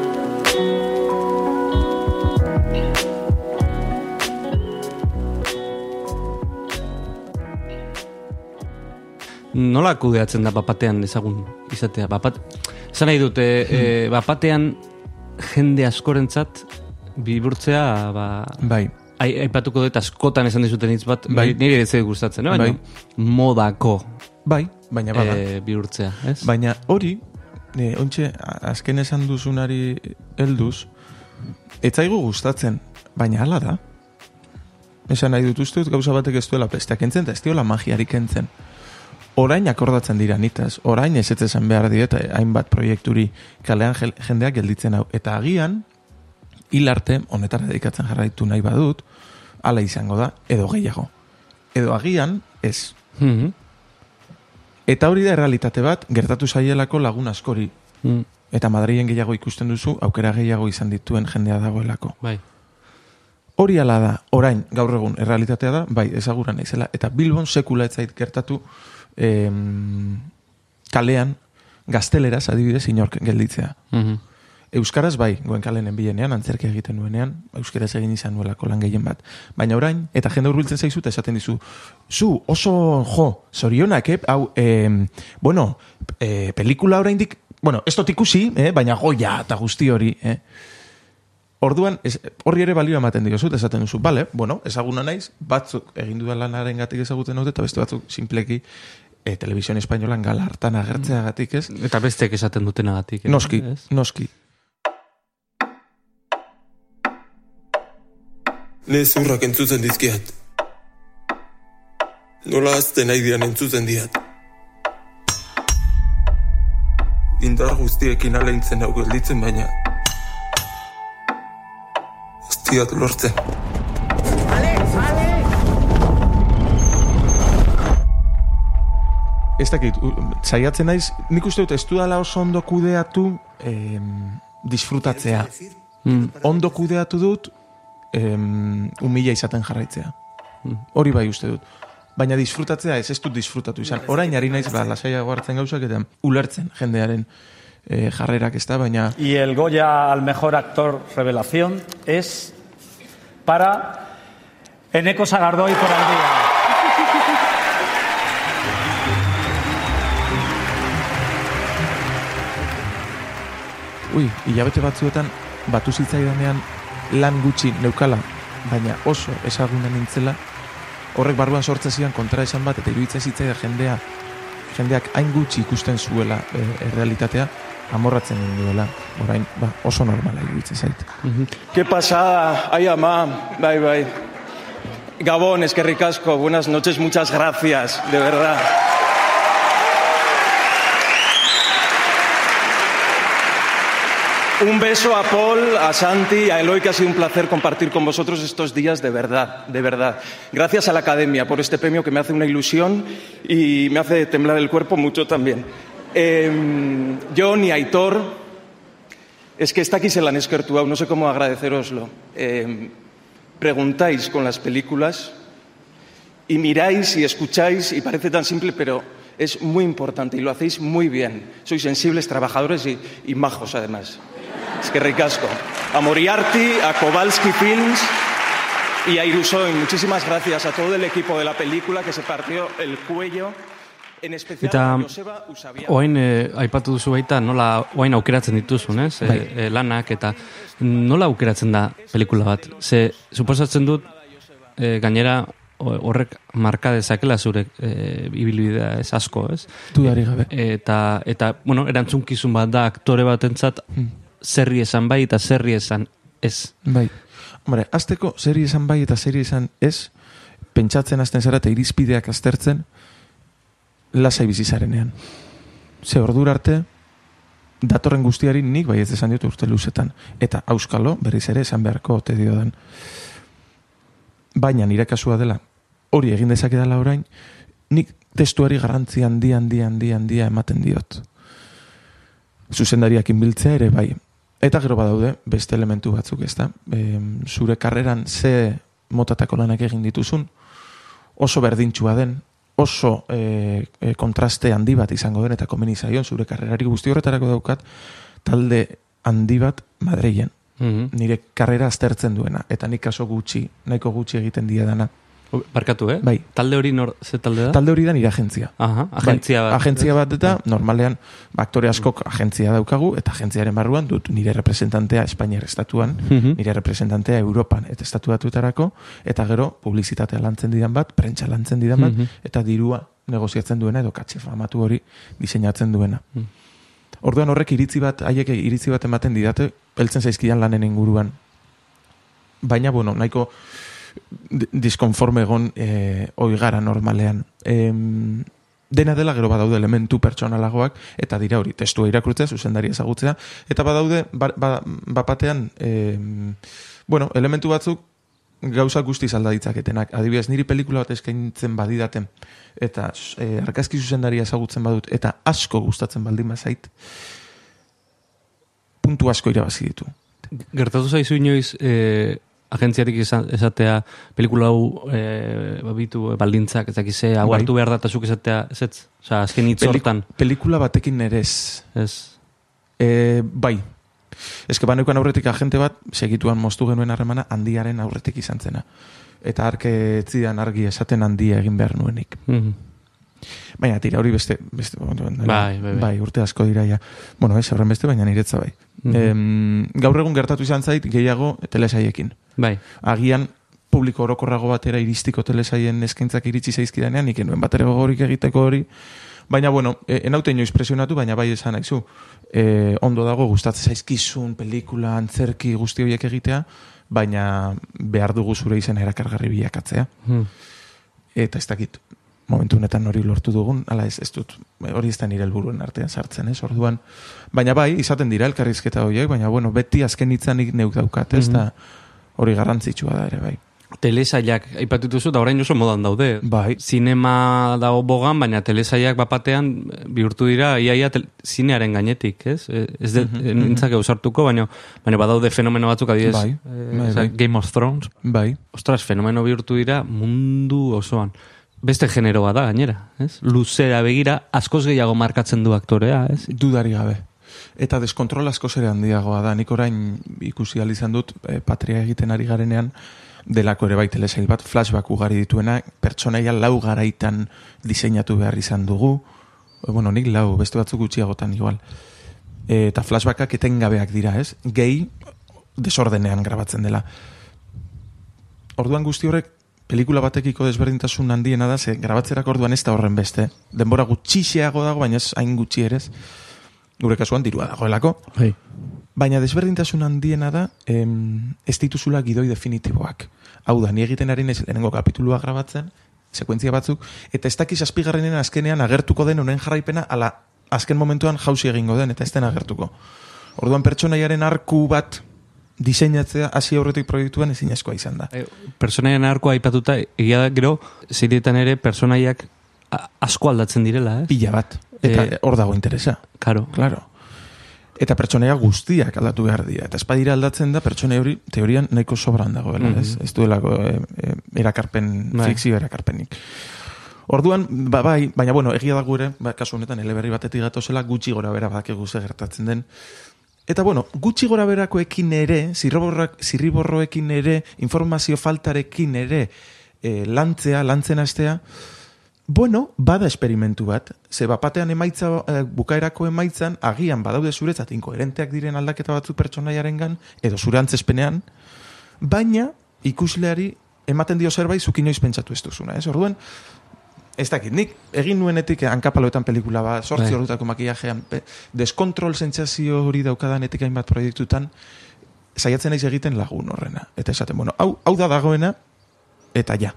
[SPEAKER 1] Nola kudeatzen da bapatean ezagun izatea? Bapat... Zan nahi dute, e, bapatean jende askorentzat bihurtzea, ba,
[SPEAKER 2] bai,
[SPEAKER 1] ai, aipatuko dut askotan esan dizuten hitz bat,
[SPEAKER 2] Bai.
[SPEAKER 1] nire ez gustatzen, eh? baina modako
[SPEAKER 2] bai, baina bada.
[SPEAKER 1] e, bihurtzea, ez?
[SPEAKER 2] Baina hori, e, ontxe, azken esan duzunari helduz, ez zaigu gustatzen, baina hala da. Esan nahi dut uste dut gauza batek ez duela pesta kentzen, eta ez diola magiarik kentzen. Orain akordatzen dira nitaz, orain ez esan behar dieta hainbat proiekturi kalean jendeak gelditzen hau. Eta agian, hil arte, honetara dedikatzen jarraitu nahi badut, hala izango da, edo gehiago. Edo agian, ez.
[SPEAKER 1] Mhm.
[SPEAKER 2] Eta hori da errealitate bat, gertatu zaielako lagun askori.
[SPEAKER 1] Mm,
[SPEAKER 2] Eta Madrilen gehiago ikusten duzu, aukera gehiago izan dituen jendea dagoelako.
[SPEAKER 1] Bai.
[SPEAKER 2] Hori ala da, orain, gaur egun, errealitatea da, bai, ezagura naizela. Eta Bilbon sekula ez zait gertatu em, kalean, gazteleraz adibidez inork gelditzea.
[SPEAKER 1] Mhm.
[SPEAKER 2] Euskaraz bai, goen kalenen bilenean, antzerkia egiten nuenean, euskaraz egin izan nuelako lan gehien bat. Baina orain, eta jende hurbiltzen zaizu eta esaten dizu, zu, oso, jo, zorionak, eh? hau, eh, bueno, eh, pelikula oraindik, bueno, ez dut ikusi, eh? baina goia eta guzti hori, eh? Orduan, ez, horri ere balio ematen diozu, eta esaten duzu, bale, bueno, ezaguna naiz, batzuk egin dudan lanaren gatik ezagutzen dute, eta beste batzuk simpleki e, televisión espainolan galartan agertzeagatik, ez?
[SPEAKER 1] Eta bestek esaten dutenagatik. eh?
[SPEAKER 2] Noski,
[SPEAKER 1] Ez?
[SPEAKER 2] noski.
[SPEAKER 6] Ne zurrak entzutzen dizkiat. Nola azten nahi dian entzutzen diat. Indar guztiekin aleintzen hau gelditzen baina. Ez diat lortzen.
[SPEAKER 2] Ez dakit, saiatzen naiz, nik uste dut ez dudala oso ondo kudeatu em, disfrutatzea.
[SPEAKER 1] Mm.
[SPEAKER 2] Ondo kudeatu dut em, umila izaten jarraitzea. Hori bai uste dut. Baina disfrutatzea ez ez dut disfrutatu izan. Orain ari naiz, ba, lasaiago hartzen gauzak eta ulertzen jendearen eh, jarrerak ez da, baina
[SPEAKER 7] Y el Goya al mejor actor revelación es para Eneko Sagardoi por el.
[SPEAKER 2] Ui, hilabete batzuetan batu zitzaidanean lan gutxi neukala, baina oso ezaguna nintzela, horrek barruan sortzen zian kontra esan bat eta iruditzen zitzaidan jendea, jendeak hain gutxi ikusten zuela e, errealitatea, amorratzen duela, orain, ba, oso normala iruditzen zait.
[SPEAKER 6] Qué pasada, ay ama, bai, bai. Gabón, eskerrik asko, buenas noches, muchas gracias, de verdad. Un beso a Paul, a Santi, a Eloy, que ha sido un placer compartir con vosotros estos días de verdad, de verdad. Gracias a la Academia por este premio que me hace una ilusión y me hace temblar el cuerpo mucho también. Eh, John y Aitor, es que está aquí se la han eskertuado, no sé cómo agradeceroslo. Eh, preguntáis con las películas y miráis y escucháis y parece tan simple, pero es muy importante y lo hacéis muy bien. Sois sensibles, trabajadores y, y majos además. Es que ricasco. A Moriarty, a Kowalski Films y a Irusoin. Muchísimas gracias a todo el equipo de la película que se partió el cuello. En especial
[SPEAKER 1] Eta oain eh, aipatu duzu baita nola oain aukeratzen dituzun, ez?
[SPEAKER 2] Bai.
[SPEAKER 1] E, e, lanak eta nola aukeratzen da pelikula bat? Ze, suposatzen dut e, gainera horrek marka dezakela zure e, ibilbidea ez asko, ez?
[SPEAKER 2] Dudari gabe.
[SPEAKER 1] Eta, eta bueno, erantzunkizun bat da aktore batentzat zerri esan bai eta zerri esan ez.
[SPEAKER 2] Bai. Hombre, azteko seri esan bai eta seri esan ez, pentsatzen hasten zara eta irizpideak aztertzen, lasai bizi zarenean. Ze ordura arte, datorren guztiari nik bai ez esan diot urte luzetan. Eta auskalo, berriz ere esan beharko ote diodan. Baina nire kasua dela, hori egin dezakedala orain, nik testuari garrantzi handia, handia, handia, handia ematen diot. Zuzendariak inbiltzea ere bai. Eta gero badaude, beste elementu batzuk, ezta? E, zure karreran ze motatako lanak egin dituzun, oso berdintxua den, oso e, kontraste handi bat izango den eta komeni zaion zure karrerari guzti horretarako daukat talde handi bat Madrilen.
[SPEAKER 1] Mhm.
[SPEAKER 2] Nire karrera aztertzen duena eta nik kaso gutxi, nahiko gutxi egiten die dana.
[SPEAKER 1] Barkatu, eh?
[SPEAKER 2] Bai.
[SPEAKER 1] Talde hori nor, ze talde da?
[SPEAKER 2] Talde hori da nire agentzia.
[SPEAKER 1] Aha, agentzia
[SPEAKER 2] bai,
[SPEAKER 1] bat.
[SPEAKER 2] agentzia bat eta normalean ba, aktore askok agentzia daukagu eta agentziaren barruan dut nire representantea Espainiar estatuan,
[SPEAKER 1] Mhm.
[SPEAKER 2] nire representantea Europan eta estatu batuetarako eta gero publizitatea lantzen didan bat, prentsa lantzen didan bat
[SPEAKER 1] Mhm.
[SPEAKER 2] eta dirua negoziatzen duena edo katxe famatu hori diseinatzen duena.
[SPEAKER 1] Mhm.
[SPEAKER 2] Orduan horrek iritzi bat, haiek iritzi bat ematen didate, heltzen zaizkidan lanen inguruan. Baina, bueno, nahiko diskonforme egon e, oigara normalean. Em, dena dela gero badaude elementu pertsonalagoak eta dira hori testua irakurtzea, zuzendari ezagutzea eta badaude ba, ba, bapatean em, bueno, elementu batzuk gauza guztiz alda ditzaketenak. Adibidez, niri pelikula bat eskaintzen badidaten eta e, argazki zuzendaria ezagutzen badut eta asko gustatzen baldin bazait puntu asko irabazi ditu.
[SPEAKER 1] Gertatu zaizu inoiz eh, agentziarik izan, esatea pelikula hau eh, babitu baldintzak ez dakize hau
[SPEAKER 2] Bai.
[SPEAKER 1] hartu behar da eta zuk esatea ezetz? Osa, azken hitz hortan.
[SPEAKER 2] pelikula batekin ere ez.
[SPEAKER 1] Ez.
[SPEAKER 2] E, bai. Ez que baneukan aurretik agente bat, segituan moztu genuen harremana, handiaren aurretik izan zena. Eta arke etzidan argi esaten handia egin behar nuenik.
[SPEAKER 1] Mhm.
[SPEAKER 2] Baina tira hori beste, beste
[SPEAKER 1] Bai, bai, bai.
[SPEAKER 2] urte asko dira ja. Bueno, ez, horren beste, baina niretza bai.
[SPEAKER 1] Mhm.
[SPEAKER 2] Em, gaur egun gertatu izan zait, gehiago telesaiekin.
[SPEAKER 1] Bai.
[SPEAKER 2] Agian, publiko orokorrago batera iristiko telesaien eskaintzak iritsi zaizkidanean, nik enuen bat ere gogorik egiteko hori. Baina, bueno, e, enaute inoiz presionatu, baina bai esan haizu. E, ondo dago, gustatzen zaizkizun, pelikula, antzerki, guzti horiek egitea, baina behar dugu zure izen erakargarri bilakatzea.
[SPEAKER 1] Mhm.
[SPEAKER 2] Eta ez dakit, momentu honetan hori lortu dugun, ala ez, ez dut, hori ez da nire helburuen artean sartzen, ez, orduan. Baina bai, izaten dira elkarrizketa horiek, baina bueno, beti azken hitzanik neuk daukat, ez, da hori garrantzitsua da ere, bai.
[SPEAKER 1] Telesaiak aipatu dituzu da orain oso modan daude.
[SPEAKER 2] Bai.
[SPEAKER 1] Zinema dago bogan, baina telesaiak bapatean bihurtu dira iaia tel, zinearen gainetik, ez? Eh, Ez de, mm nintzake ausartuko, baina, baina badaude fenomeno batzuk adidez.
[SPEAKER 2] Bai,
[SPEAKER 1] eh,
[SPEAKER 2] bai, bai.
[SPEAKER 1] Game of Thrones.
[SPEAKER 2] Bai,
[SPEAKER 1] Ostras, fenomeno bihurtu dira mundu osoan. Beste generoa da, gainera, ez? Luzera begira, askoz gehiago markatzen du aktorea, ez?
[SPEAKER 2] dudari gabe. Eta deskontrol asko zere handiagoa da, nik orain ikusi izan dut, e, patria egiten ari garenean, delako ere bai telesail bat, flashback ugari dituena, pertsonaia lau garaitan diseinatu behar izan dugu, E, bueno, nik lau, beste batzuk gutxiagotan igual. E, eta flashbackak etengabeak dira, ez? Gehi desordenean grabatzen dela. Orduan guzti horrek pelikula batekiko desberdintasun handiena da, ze grabatzerak orduan ez da horren beste. Denbora gutxixeago dago, baina ez hain gutxi ere. Gure kasuan dirua dagoelako.
[SPEAKER 1] Bai.
[SPEAKER 2] Baina desberdintasun handiena da, em, ez dituzula gidoi definitiboak. Hau da, ni egiten ari naiz lehenengo kapitulua grabatzen, sekuentzia batzuk, eta ez dakiz azpigarrenen azkenean agertuko den honen jarraipena, ala azken momentuan jauzi egingo den, eta ez den agertuko. Orduan pertsonaiaren arku bat diseinatzea hasi aurretik proiektuan ezinezkoa izan da.
[SPEAKER 1] Eh, Personaien arko aipatuta, egia da gero, zirietan ere personaiak asko aldatzen direla, ez?
[SPEAKER 2] Pila bat. Eta
[SPEAKER 1] Eh,
[SPEAKER 2] hor dago interesa.
[SPEAKER 1] Karo.
[SPEAKER 2] Claro. Eta pertsonaia guztiak aldatu behar dira. Eta espadira aldatzen da pertsona hori teorian nahiko sobran dagoela,
[SPEAKER 1] Mhm.
[SPEAKER 2] ez? Ez duelako e, e, erakarpen,
[SPEAKER 1] Bai.
[SPEAKER 2] fikzio erakarpenik. Orduan, ba, bai, baina bueno, egia da gure, ba, kasu honetan eleberri batetik gatozela, gutxi gora bera badakigu ze gertatzen den. Eta bueno, gutxi gora berakoekin ere, zirriborroekin ere, informazio faltarekin ere, e, lantzea, lantzen astea, Bueno, bada esperimentu bat. Ze bapatean emaitza, eh, bukaerako emaitzan, agian badaude zuretzat inkoherenteak diren aldaketa batzuk pertsonaiarengan edo zure antzespenean, baina ikusleari ematen dio zerbait noiz pentsatu ez duzuna, ez? Orduan, ez dakit, nik egin nuenetik ankapaloetan pelikula bat, sortzi
[SPEAKER 1] Bai.
[SPEAKER 2] ordutako makillajean, deskontrol sentsazio hori daukadanetik hainbat proiektutan, saiatzen naiz egiten lagun horrena. Eta esaten, bueno, hau, hau da dagoena, eta ja.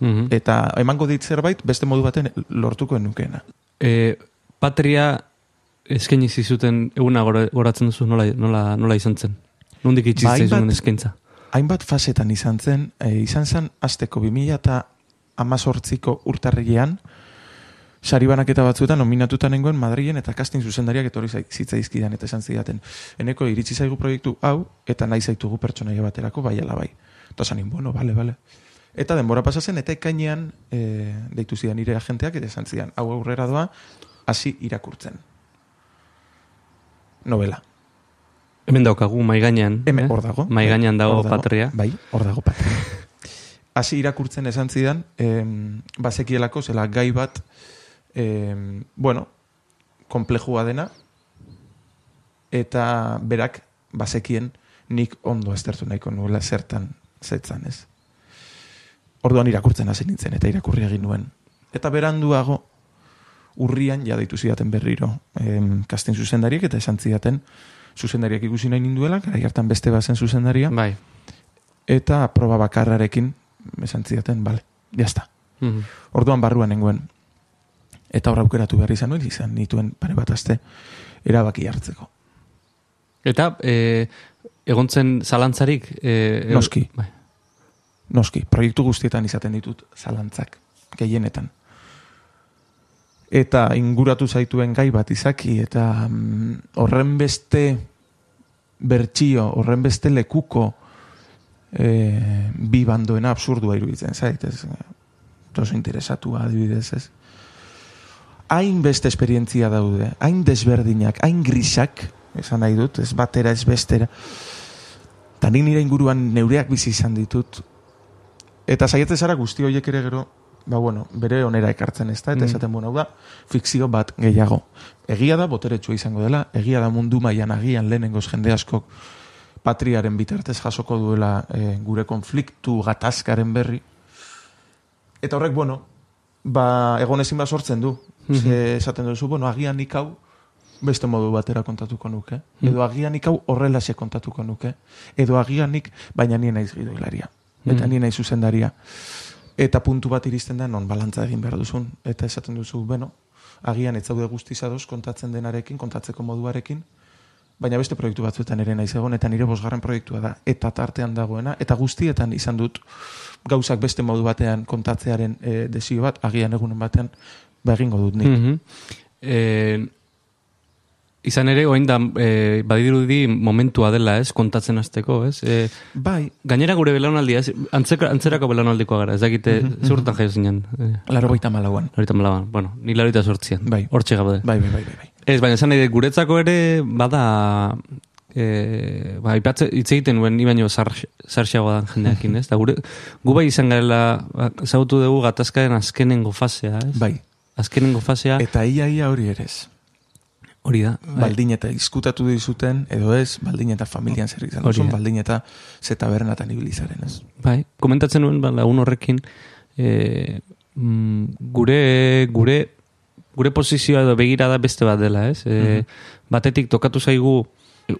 [SPEAKER 1] Mhm.
[SPEAKER 2] Eta emango dit zerbait beste modu baten lortuko nukeena.
[SPEAKER 1] E, patria eskaini zizuten eguna gora- goratzen duzu nola, nola, nola izan zen? Nondik itxi
[SPEAKER 2] Ba,
[SPEAKER 1] eskaintza?
[SPEAKER 2] Hainbat fasetan izan zen, e, izan zen azteko 2000 eta amazortziko urtarrilean, sari banaketa batzuetan nominatuta nengoen Madrilen eta casting zuzendariak etorri zai- zitzaizkidan eta esan zidaten. Eneko iritsi zaigu proiektu hau eta nahi zaitugu pertsonaia baterako bai ala bai. Eta zanin, bueno, bale, bale. Eta denbora pasa zen eta ekainean e, deitu zidan nire agenteak eta esan zidan, hau aurrera doa, hasi irakurtzen. Novela.
[SPEAKER 1] Hemen daukagu, mai gainean.
[SPEAKER 2] Hemen
[SPEAKER 1] eh?
[SPEAKER 2] hor dago.
[SPEAKER 1] Mai gainean dago
[SPEAKER 2] Hor
[SPEAKER 1] patria.
[SPEAKER 2] Bai, hor dago patria. Hasi irakurtzen esan zidan, em, bazekielako zela gai bat, em, bueno, komplejua dena, eta berak bazekien nik ondo aztertu nahiko nuela zertan zetzan ez. Orduan irakurtzen hasi nintzen eta irakurri egin nuen. Eta beranduago urrian ja deitu zidaten berriro em, kastin zuzendariek eta esan zidaten zuzendariak ikusi nahi ninduela, gara hartan beste bazen zuzendaria,
[SPEAKER 1] Bai.
[SPEAKER 2] eta proba bakarrarekin esan zidaten, bale, jazta.
[SPEAKER 1] Mhm.
[SPEAKER 2] Orduan barruan nengoen. Eta hor aukeratu behar izan nuen, izan nituen pare bat aste erabaki hartzeko.
[SPEAKER 1] Eta, e, egontzen zalantzarik... E, e-
[SPEAKER 2] Noski.
[SPEAKER 1] Bai.
[SPEAKER 2] Noski, proiektu guztietan izaten ditut zalantzak, gehienetan. Eta inguratu zaituen gai bat izaki, eta mm, horren beste bertsio, horren beste lekuko e, bi bandoena absurdua iruditzen zait, ez? Oso interesatua adibidez, ez? Hain beste esperientzia daude, hain desberdinak, hain grisak, esan nahi dut, ez batera, ez bestera. Eta nik nire inguruan neureak bizi izan ditut, Eta saiatzen zara guzti horiek ere gero, ba bueno, bere onera ekartzen ez da, eta
[SPEAKER 1] Mm.
[SPEAKER 2] esaten bueno, da, fikzio bat gehiago. Egia da, boteretsua izango dela, egia da mundu mailan agian lehenengoz jende askok patriaren bitartez jasoko duela eh, gure konfliktu gatazkaren berri. Eta horrek, bueno, ba, egon ezin bat sortzen du. Ze esaten duzu, bueno, agian nik hau beste modu batera kontatuko nuke. Edo agian nik hau horrelaxe kontatuko nuke. Edo agian nik, baina nien naiz gidoilaria. Eta
[SPEAKER 1] Mhm.
[SPEAKER 2] nien naiz zuzendaria. Eta puntu bat iristen da non balantza egin behar duzun. Eta esaten duzu, bueno, agian ez zaude guztiz ados kontatzen denarekin, kontatzeko moduarekin, baina beste proiektu batzuetan ere naiz egon, eta nire bosgarren proiektua da, eta tartean dagoena, eta guztietan izan dut gauzak beste modu batean kontatzearen e, desio bat, agian egunen batean, ba egingo dut nik.
[SPEAKER 1] Mhm. E, izan ere, oain da, e, badirudi momentua dela, ez, kontatzen hasteko, ez? E,
[SPEAKER 2] Bai,
[SPEAKER 1] gainera gure belaunaldia, ez? Antzeka, antzerako belaunaldikoa gara, ez dakite, zurtan jaio zinen. E,
[SPEAKER 2] laro baita malauan.
[SPEAKER 1] Larita malaban, bueno, ni larita sortzian.
[SPEAKER 2] Bai.
[SPEAKER 1] Hortxe gaude.
[SPEAKER 2] Bai, bai, bai, bai. bai.
[SPEAKER 1] Ez, baina esan dut, guretzako ere, bada, e, ba, ipatze, hitz egiten nuen, ni baino zar, zarxagoa dan jendeakin, ez? Da, gure, gu bai izan garela, ba, ezagutu dugu gatazkaren azkenengo fasea, ez?
[SPEAKER 2] Bai.
[SPEAKER 1] Azkenengo fasea,
[SPEAKER 2] Eta ia ia hori ere ez.
[SPEAKER 1] Hori da. bai.
[SPEAKER 2] baldin eta izkutatu dizuten, edo ez, baldin eta familian zer izan duzun, baldin eta zeta bernatan ibilizaren, ez?
[SPEAKER 1] Bai, komentatzen nuen ba, lagun horrekin e, mm, gure gure gure posizioa edo begirada beste bat dela, ez? E, Batetik tokatu zaigu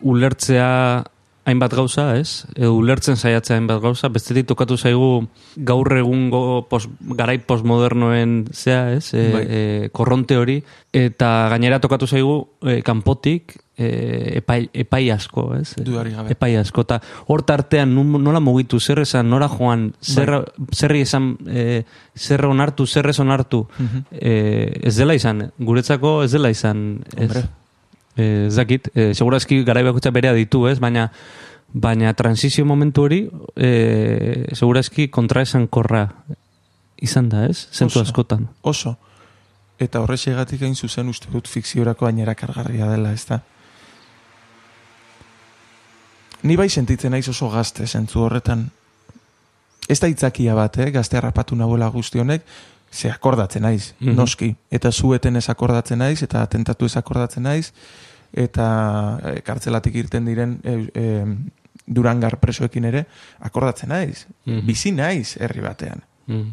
[SPEAKER 1] ulertzea hainbat gauza, ez? Edo ulertzen saiatzea hainbat gauza, bestetik tokatu zaigu gaur egungo pos, garai postmodernoen zea, ez? E,
[SPEAKER 2] Bai.
[SPEAKER 1] e, korronte hori, eta gainera tokatu zaigu e, kanpotik e, epai, epai asko, ez?
[SPEAKER 2] Dudarik gabe.
[SPEAKER 1] Epai asko, eta hor tartean nun- nola mugitu, zer esan, nora joan, zer,
[SPEAKER 2] Bai.
[SPEAKER 1] zerri esan, e, zer onartu, zer ez onartu,
[SPEAKER 2] Mhm.
[SPEAKER 1] e, ez dela izan, guretzako ez dela izan, ez,
[SPEAKER 2] Hombre.
[SPEAKER 1] e, ez dakit, e, segurazki garai bakoitza berea ditu, ez, baina baina transizio momentu hori e, segurazki kontraesan korra izan da, ez, zentu
[SPEAKER 2] Oso.
[SPEAKER 1] askotan.
[SPEAKER 2] Oso. Eta horrexegatik hain zuzen uste dut fikziorako gainera kargarria dela, ez da? Ni bai sentitzen naiz oso gazte zentzu horretan. Ez da itzakia bat, eh? gazte harrapatu nagoela guzti honek, ze akordatzen naiz,
[SPEAKER 1] Mhm.
[SPEAKER 2] noski. Eta zueten ez akordatzen naiz, eta atentatu ez akordatzen naiz, eta e, kartzelatik irten diren e, e, durangar presoekin ere, akordatzen naiz.
[SPEAKER 1] Mhm.
[SPEAKER 2] Bizi naiz herri batean.
[SPEAKER 1] Mm.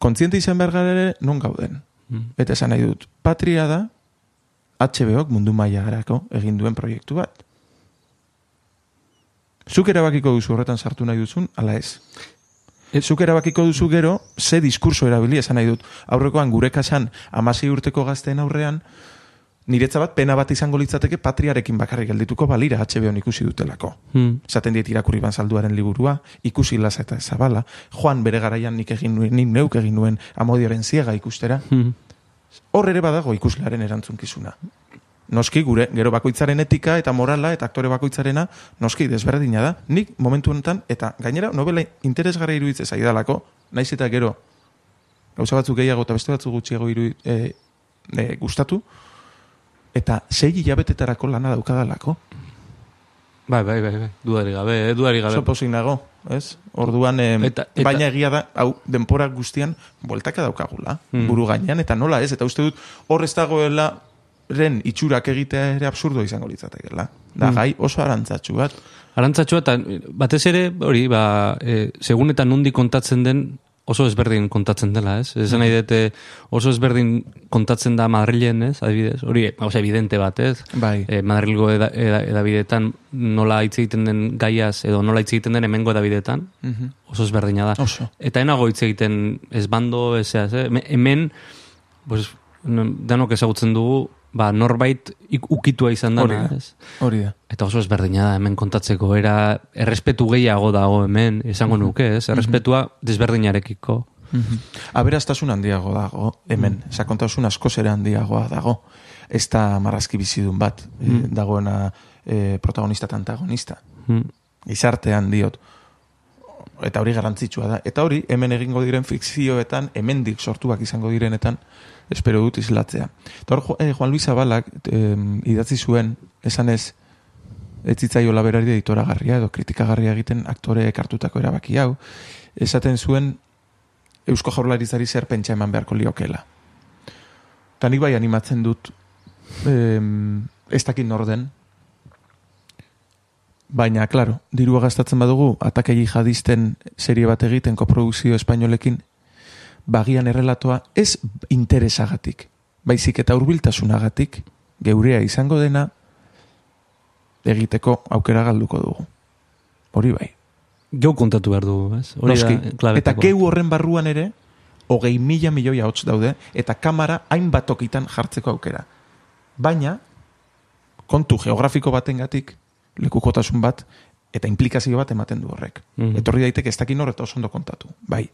[SPEAKER 2] kontziente izan behar ere non gauden.
[SPEAKER 1] Mm.
[SPEAKER 2] Eta esan nahi dut, patria da HBO-k mundu mailarako egin duen proiektu bat. Zuk erabakiko duzu horretan sartu nahi duzun, ala ez.
[SPEAKER 1] Et-
[SPEAKER 2] Zuk erabakiko duzu gero, ze diskurso erabili esan nahi dut. Aurrekoan gure kasan amasi urteko gazteen aurrean, niretza bat pena bat izango litzateke patriarekin bakarrik geldituko balira HBO-n ikusi dutelako.
[SPEAKER 1] Mm.
[SPEAKER 2] Esaten diet irakurri banzalduaren liburua, ikusi lasa eta zabala, joan bere garaian nik egin nuen, nik neuk egin nuen amodioren ziega ikustera,
[SPEAKER 1] Mm.
[SPEAKER 2] Hor ere badago ikuslearen erantzunkizuna. Noski gure, gero bakoitzaren etika eta morala eta aktore bakoitzarena noski desberdina da. Nik momentu honetan, eta gainera novela interesgarra iruditzen zaidalako, naiz eta gero gauza batzuk gehiago eta beste batzuk gutxiago iru, e, e, gustatu, eta sei hilabetetarako lana daukadalako.
[SPEAKER 1] Bai, bai, bai, bai, dudari gabe, eh, dudari gabe.
[SPEAKER 2] Oso pozik nago, ez? Orduan, em,
[SPEAKER 1] Eta- eta-
[SPEAKER 2] baina egia da, hau, denpora guztian, bueltaka daukagula,
[SPEAKER 1] Mm.
[SPEAKER 2] buru gainean, eta nola ez, eta uste dut, hor ez dagoela, ren itxurak egitea ere absurdo izango litzatekeela. Da,
[SPEAKER 1] Mm.
[SPEAKER 2] gai oso arantzatsu bat.
[SPEAKER 1] Arantzatxua eta batez ere, hori, ba, e, segun eta nundi kontatzen den, oso ezberdin kontatzen dela, ez? Esan nahi dute oso ezberdin kontatzen da Madrilen, ez? Adibidez, hori, oso evidente bat, ez?
[SPEAKER 2] Bai.
[SPEAKER 1] E, Madrilgo eda, eda, edabidetan nola hitz egiten den gaiaz, edo nola hitz egiten den hemengo edabidetan,
[SPEAKER 2] Mhm.
[SPEAKER 1] oso ezberdina da.
[SPEAKER 2] Oso.
[SPEAKER 1] Eta enago hitz egiten ez bando, ezeaz, eh? Hemen- Hemen, pues, no- danok ezagutzen dugu, ba, norbait ukitua izan
[SPEAKER 2] Hori
[SPEAKER 1] dana,
[SPEAKER 2] da.
[SPEAKER 1] ez?
[SPEAKER 2] Hori da.
[SPEAKER 1] Eta oso ezberdina da hemen kontatzeko, era errespetu gehiago dago hemen, esango nuke, ez? Errespetua desberdinarekiko.
[SPEAKER 2] Mhm. Aberaztasun handiago dago, hemen. Sakontasun askoz ere handiagoa dago. Ez da marrazki bizidun bat, eh, dagoena eh, protagonista eta antagonista.
[SPEAKER 1] Mm.
[SPEAKER 2] gizartean diot. Eta hori garrantzitsua da. Eta hori, hemen egingo diren fikzioetan, hemendik sortuak izango direnetan, espero dut islatzea. Eta hor, eh, Juan Luis Zabalak em, idatzi zuen, esan ez, ez zitzaiola berari editoragarria edo kritikagarria egiten aktoreek hartutako erabaki hau, esaten zuen Eusko Jaurlaritzari zer pentsa eman beharko liokela. Eta nik bai animatzen dut em, ez dakit norden, Baina, klaro, dirua gastatzen badugu, atake jihadisten serie bat egiten koprodukzio espainolekin, bagian errelatoa ez interesagatik, baizik eta hurbiltasunagatik geurea izango dena egiteko aukera galduko dugu. Hori bai.
[SPEAKER 1] Geu kontatu behar dugu, ez? Hori
[SPEAKER 2] Noski.
[SPEAKER 1] da
[SPEAKER 2] Eta geu horren barruan ere, hogei mila milioi hauts daude, eta kamera hainbat tokitan jartzeko aukera. Baina, kontu geografiko batengatik lekukotasun bat, eta implikazio bat ematen du horrek.
[SPEAKER 1] Mhm.
[SPEAKER 2] Etorri daiteke ez dakin horreta oso ondo kontatu. Bai.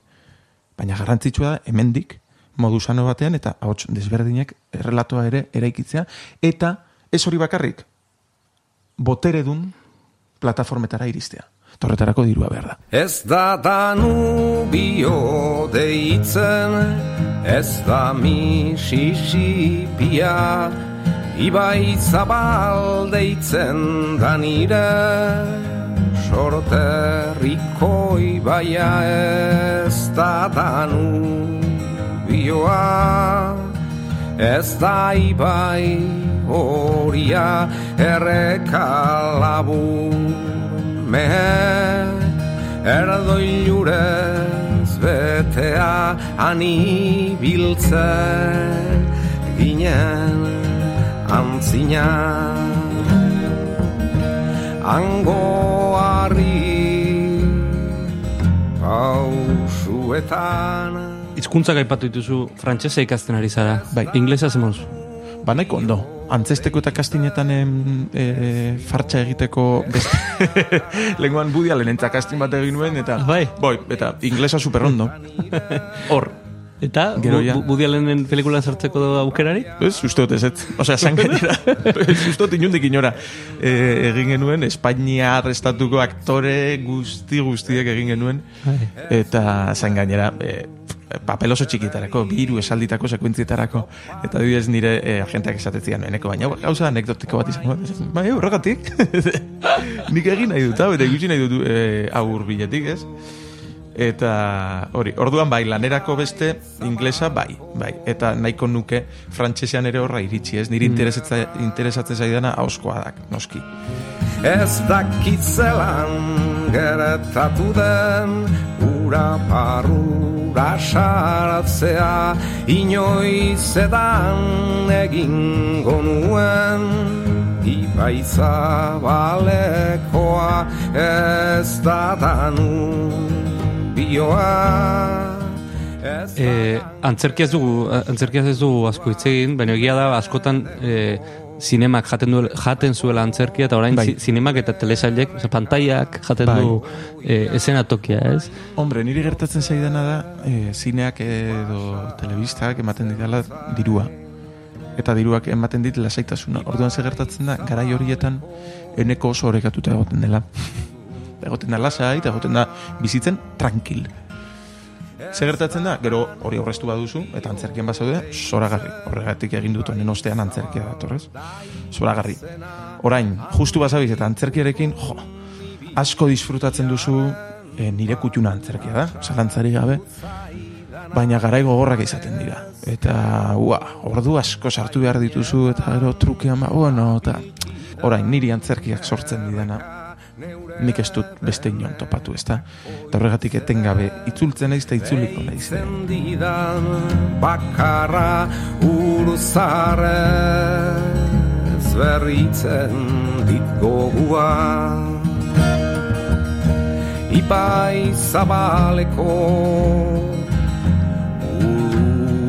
[SPEAKER 2] Baina garrantzitsua da, hemendik, modu sano batean, eta ahots desberdinek errelatoa ere eraikitzea, eta ez hori bakarrik, boteredun plataformetara iristea. Eta horretarako dirua behar da.
[SPEAKER 8] Ez da danubio deitzen, ez da misisipia, ibai zabal deitzen da nire, sorterriko ibaia ez da danubioa, Ez da ibai horia erreka labur Mehe erdoilurez betea ani biltzen ginen antzina Angoari pausuetan
[SPEAKER 1] Hizkuntzak aipatu dituzu frantsesa ikasten ari zara.
[SPEAKER 2] Bai.
[SPEAKER 1] Inglesa zemoz.
[SPEAKER 2] Ba, nahiko ondo. Antzesteko eta kastinetan em, e, fartxa egiteko beste. Lenguan budialen entzak kastin bat egin nuen, eta...
[SPEAKER 1] Bai.
[SPEAKER 2] Boi, eta inglesa super ondo. Hor.
[SPEAKER 1] Eta,
[SPEAKER 2] Gero ja.
[SPEAKER 1] Allenen pelikulan sartzeko aukerari?
[SPEAKER 2] Ez, uste dut ez, ez. Osea, zan gainera. Ez, uste dut inundik inora. E, egin genuen, Espainiar estatuko aktore guzti guztiek egin genuen. Eta zan gainera, e, papel oso txikitarako, biru esalditako sekuentzietarako. Eta adibidez nire e, agenteak esatetzian, eneko baina gauza anekdotiko bat izango. Bai, horregatik. Nik egin nahi dut, hau, eta ikusi nahi dut e, aur biletik, ez? Eta hori, orduan bai, lanerako beste inglesa bai, bai. Eta nahiko nuke frantsesean ere horra iritsi, ez? Niri interesatza, interesatzen zaidana hauskoa dak, noski.
[SPEAKER 8] Ez dakit zelan geretatu den Ura parura saratzea Inoiz edan egingo nuen Ibaitza balekoa ez da danu bioa
[SPEAKER 1] E, antzerkia ez dugu, antzerkia ez dugu asko hitz egin, baina egia da askotan e, zinemak jaten, du, jaten zuela antzerkia, eta orain
[SPEAKER 2] Bai.
[SPEAKER 1] zi- zinemak eta telesailek, oza, pantaiak jaten
[SPEAKER 2] Bai.
[SPEAKER 1] du e, esenatokia, ez?
[SPEAKER 2] Hombre, niri gertatzen zaidana da, e, zineak edo telebistak ematen didala dirua. Eta diruak ematen dit lasaitasuna. Orduan ze gertatzen da, garai horietan eneko oso orekatuta egoten dela. Egoten da lasai, eta egoten da bizitzen tranquil. Ze gertatzen da, gero hori aurreztu baduzu, eta antzerkian bazaude, zoragarri. Horregatik egin dut honen ostean antzerkia datorrez. Zoragarri. Orain, justu bazabiz eta antzerkiarekin, jo, asko disfrutatzen duzu e, nire kutxuna antzerkia da, zalantzari gabe, baina garai gogorrak izaten dira. Eta, ua, ordu asko sartu behar dituzu, eta gero trukean, ba, bueno, eta orain, niri antzerkiak sortzen didana, nik ez dut beste inon topatu, ezta? Eta horregatik etengabe, itzultzen naiz eta itzuliko naiz.
[SPEAKER 8] didan bakarra urzarez berritzen dit gogua Ibai zabaleko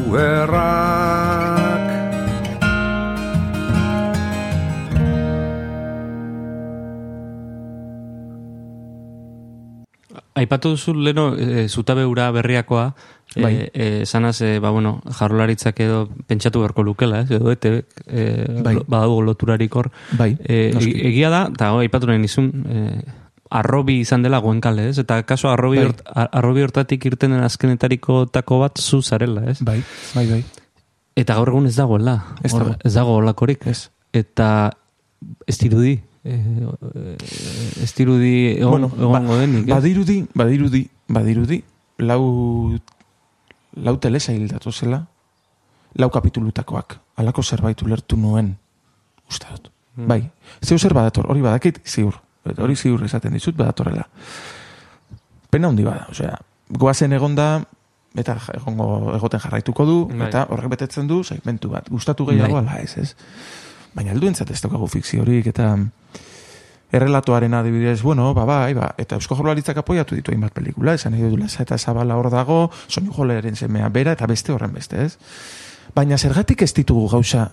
[SPEAKER 8] uerrak
[SPEAKER 1] Aipatu duzu leno e, zutabe ura berriakoa, e,
[SPEAKER 2] Bai.
[SPEAKER 1] e, sanaz, e, ba, bueno, jarrolaritzak edo pentsatu beharko lukela, ez? Edo ete, e,
[SPEAKER 2] Bai.
[SPEAKER 1] lo- badago loturarik hor.
[SPEAKER 2] Bai,
[SPEAKER 1] E, e- egia da, eta hoi, aipatu nahi nizun, e, arrobi izan dela goenkale, ez? Eta kaso arrobi,
[SPEAKER 2] Bai.
[SPEAKER 1] hort, ar- arrobi hortatik irten den azkenetariko tako bat zu zarela, ez?
[SPEAKER 2] Bai, bai, bai.
[SPEAKER 1] Eta gaur egun ez dagoela.
[SPEAKER 2] Ez
[SPEAKER 1] Hor-
[SPEAKER 2] dago.
[SPEAKER 1] ez dago olakorik.
[SPEAKER 2] Ez.
[SPEAKER 1] Eta ez dirudi. E, e, ez dirudi egon,
[SPEAKER 2] Bueno,
[SPEAKER 1] egongo
[SPEAKER 2] ba-
[SPEAKER 1] denik. ez?
[SPEAKER 2] Badirudi, badirudi, badirudi, lau, lau telesail datozela, lau kapitulutakoak, alako zerbait ulertu nuen, uste dut.
[SPEAKER 1] Hmm.
[SPEAKER 2] Bai, zeu zer badator, hori badakit, ziur. Hori ziur esaten dizut, badatorrela. Pena handi bada, osea, goazen egonda, eta egongo egoten jarraituko du,
[SPEAKER 1] Bai.
[SPEAKER 2] eta horrek betetzen du segmentu bat. Gustatu gehiago
[SPEAKER 1] Bai.
[SPEAKER 2] ala ez, ez? Baina helduentzat ez daukagu fikziorik, eta errelatoaren adibidez, bueno, ba, bai, ba, eta Eusko Jaurlaritzak apoiatu ditu hainbat pelikula, esan nahi dut Lasa eta Zabala hor dago, soinu joleren semea bera, eta beste horren beste, ez? Baina zergatik ez ditugu gauza,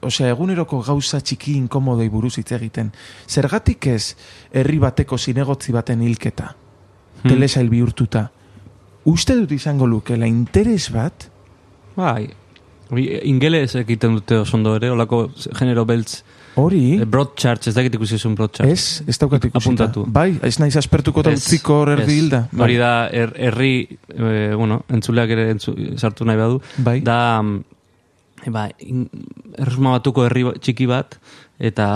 [SPEAKER 2] osea, eguneroko gauza txiki inkomodei buruz hitz egiten, zergatik ez herri bateko zinegotzi baten hilketa,
[SPEAKER 1] Hmm.
[SPEAKER 2] telesail bihurtuta, uste dut izango lukela interes bat,
[SPEAKER 1] Bai. Ingeles egiten dute oso ondo ere, olako genero beltz,
[SPEAKER 2] hori,
[SPEAKER 1] e, broadchurch, ez dakit ikusi zuen broadchurch.
[SPEAKER 2] ez, ez daukat ikusita.
[SPEAKER 1] Apuntatu.
[SPEAKER 2] Bai, ez naiz aspertuko eta utziko hor erdi hilda. Bai.
[SPEAKER 1] Hori da, her- herri, e, bueno, entzuleak ere entzu, sartu nahi badu,
[SPEAKER 2] Bai.
[SPEAKER 1] da, e, ba, in- erresuma batuko herri ba- txiki bat, eta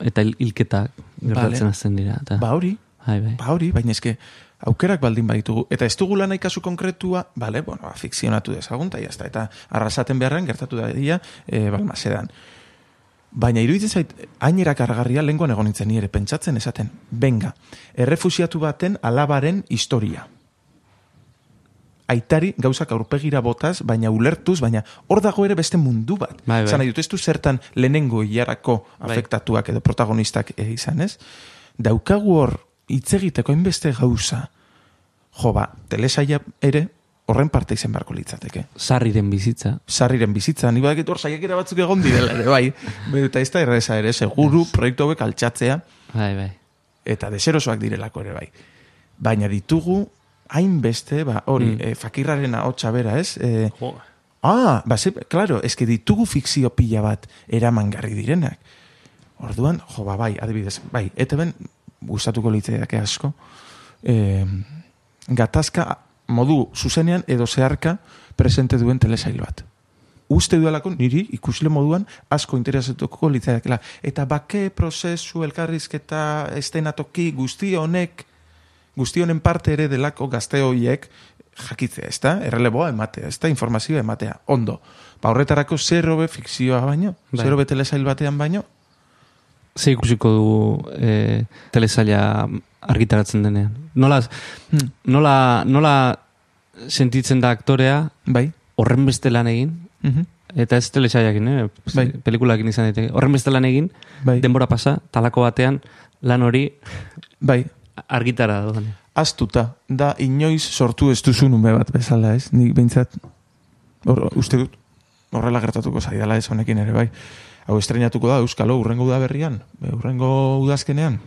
[SPEAKER 1] eta hil- hilketak gertatzen
[SPEAKER 2] Vale.
[SPEAKER 1] hasten dira. Eta,
[SPEAKER 2] Ba hori,
[SPEAKER 1] bai, bai.
[SPEAKER 2] ba hori, baina eske aukerak baldin baditugu. Eta ez dugu lan kasu konkretua, bale, bueno, ba, fikzionatu dezagun, eta jazta, eta arrasaten beharren gertatu da dira, e, balmasedan. Baina iruditzen zait, hainera kargarria lenguan egon nintzen nire pentsatzen esaten, benga, errefusiatu baten alabaren historia. Aitari gauzak aurpegira botaz, baina ulertuz, baina hor dago ere beste mundu bat.
[SPEAKER 1] Bai, bai.
[SPEAKER 2] Zan nahi dut, ez du zertan lehenengo hilarako
[SPEAKER 1] Bai.
[SPEAKER 2] afektatuak edo protagonistak e, izan ez? Daukagu hor hitz egiteko hainbeste gauza, jo ba, telesaia ere horren parte izan beharko litzateke.
[SPEAKER 1] Sarriren bizitza.
[SPEAKER 2] Sarriren bizitza, ni badakit hor saiakera batzuk egon direla ere, bai. Eta ez da erreza ere, seguru proiektu hauek altxatzea,
[SPEAKER 1] Bai, bai.
[SPEAKER 2] eta deserosoak direlako ere bai. Baina ditugu hainbeste, ba, hori,
[SPEAKER 1] Mm.
[SPEAKER 2] eh, fakirraren ahotsa bera, ez? Eh,
[SPEAKER 1] Jo.
[SPEAKER 2] ah, ba, ze, claro, eske ditugu fikzio pila bat eramangarri direnak. Orduan, jo, ba, bai, adibidez, bai, eteben gustatuko litzaiake asko, eh, gatazka modu zuzenean edo zeharka presente duen telesail bat. Uste duelako niri ikusle moduan asko interesatuko litzaiakela. Eta bake prozesu elkarrizketa estenatoki guzti honek guzti honen parte ere delako gazte hoiek jakitzea, ez da? Erreleboa ematea, ez da? Informazioa ematea. Ondo. Ba horretarako zer hobe fikzioa baino?
[SPEAKER 1] Bai.
[SPEAKER 2] Zer hobe telesail batean baino?
[SPEAKER 1] Ze ikusiko du e, telesaila argitaratzen denean. Nola,
[SPEAKER 2] Hmm.
[SPEAKER 1] nola, nola sentitzen da aktorea
[SPEAKER 2] Bai.
[SPEAKER 1] horren beste lan egin,
[SPEAKER 2] Mhm.
[SPEAKER 1] eta ez telesaiakin, eh?
[SPEAKER 2] Bai.
[SPEAKER 1] pelikulakin izan daiteke. Horren beste lan egin,
[SPEAKER 2] Bai.
[SPEAKER 1] denbora pasa, talako batean lan hori
[SPEAKER 2] Bai.
[SPEAKER 1] argitara doan.
[SPEAKER 2] Aztuta, da inoiz sortu ez duzun ume bat bezala, ez? Nik behintzat, hor, uste dut, horrela gertatuko zaidala ez honekin ere, bai. Hau estrenatuko da, Euskalo, urrengo udaberrian, e, urrengo udazkenean.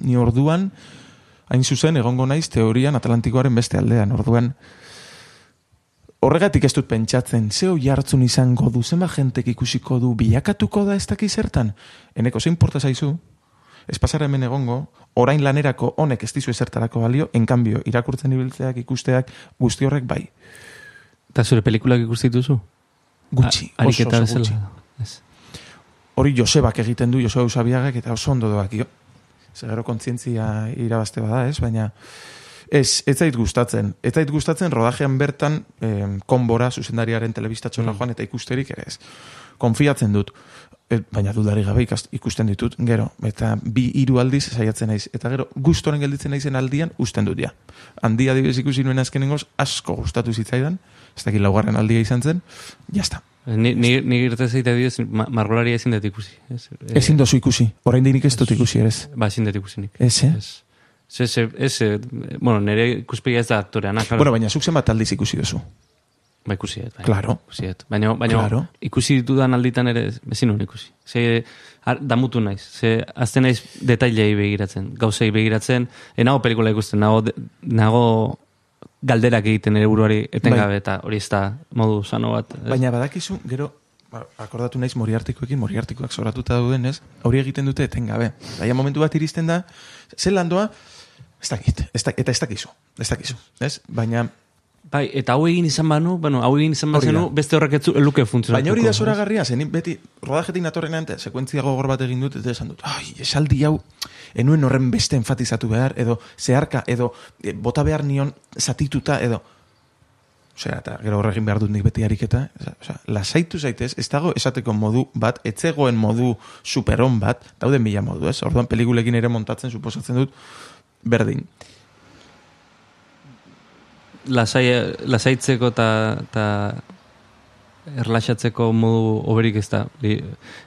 [SPEAKER 2] Ni orduan, hain zuzen, egongo naiz teorian Atlantikoaren beste aldean, orduan, Horregatik ez dut pentsatzen, zeo jartzun izango du, zenba jentek ikusiko du, bilakatuko da ez dakiz zertan? Eneko, zein porta zaizu? Ez pasara hemen egongo, orain lanerako honek ez dizu ezertarako balio, enkanbio, irakurtzen ibiltzeak, ikusteak, guzti horrek bai.
[SPEAKER 1] Eta zure pelikulak ikusti duzu?
[SPEAKER 2] Gutxi,
[SPEAKER 1] A-
[SPEAKER 2] oso, oso gutxi.
[SPEAKER 1] Ez.
[SPEAKER 2] Hori Josebak egiten du, Joseba Usabiagak, eta oso ondo doakio. Zegero kontzientzia irabazte bada, ez? Baina, ez, ez zait gustatzen. Ez zait gustatzen rodajean bertan eh, konbora, zuzendariaren telebistatxola joan, eta ikusterik ere ez. Konfiatzen dut. E, baina dudari gabe ikast, ikusten ditut, gero, eta bi hiru aldiz saiatzen naiz. Eta gero, gustoren gelditzen naizen aldian, usten dut ja. Handia adibidez ikusi nuen azkenengoz, asko gustatu zitzaidan, ez dakit laugarren aldia izan zen, jazta.
[SPEAKER 1] Ni, ni, ni gertatzen zaite adibidez, ma, margolaria ezin dut ikusi. Ez, Eh,
[SPEAKER 2] Ezin dozu ikusi, orain dinik ez dut ikusi ez.
[SPEAKER 1] Ba, ezin dut ikusi nik.
[SPEAKER 2] Ez, eh?
[SPEAKER 1] Ez. Ez, ez, ez, ez, bueno, nire ikuspegia ez da aktoreana, claro.
[SPEAKER 2] Bueno, baina zuk zenbat aldiz ikusi duzu.
[SPEAKER 1] Ba, ikusi dut. Bai.
[SPEAKER 2] Claro.
[SPEAKER 1] Ikusi dut. Baina, baina
[SPEAKER 2] Claro.
[SPEAKER 1] ikusi ditudan alditan ere ezin nuen ikusi. Ze, ar, damutu naiz. Ze, azten naiz detailei begiratzen. Gauzei begiratzen. E, nago pelikula ikusten. Nago, nago galderak egiten ere buruari etengabe. Eta hori ez da modu sano bat. ez?
[SPEAKER 2] Baina badakizu, gero, ba, akordatu naiz moriartikoekin, moriartikoak zoratuta dauden, ez? Hori egiten dute etengabe. Baina momentu bat iristen da, zen landoa, ez dakit, ez dakit, eta ez dakizu, ez dakizu, ez? Baina,
[SPEAKER 1] Bai, eta hau egin izan banu, bueno, hau egin izan bazenu,
[SPEAKER 2] da.
[SPEAKER 1] beste horrek etzu eluke funtzionatuko.
[SPEAKER 2] baina hori da
[SPEAKER 1] ez?
[SPEAKER 2] zoragarria, zen beti rodajetik natorren ante, sekuentzia gogor bat egin dut, eta esan dut, ai, esaldi hau, enuen horren beste enfatizatu behar, edo zeharka, edo e, bota behar nion zatituta, edo, Osea, eta gero horregin behar dut nik beti ariketa, osea, lasaitu zaitez, ez dago esateko modu bat, etzegoen modu superon bat, dauden mila modu, ez? Orduan pelikulekin ere montatzen, suposatzen dut, berdin.
[SPEAKER 1] Lasai, lasaitzeko eta erlaxatzeko modu oberik ez da li,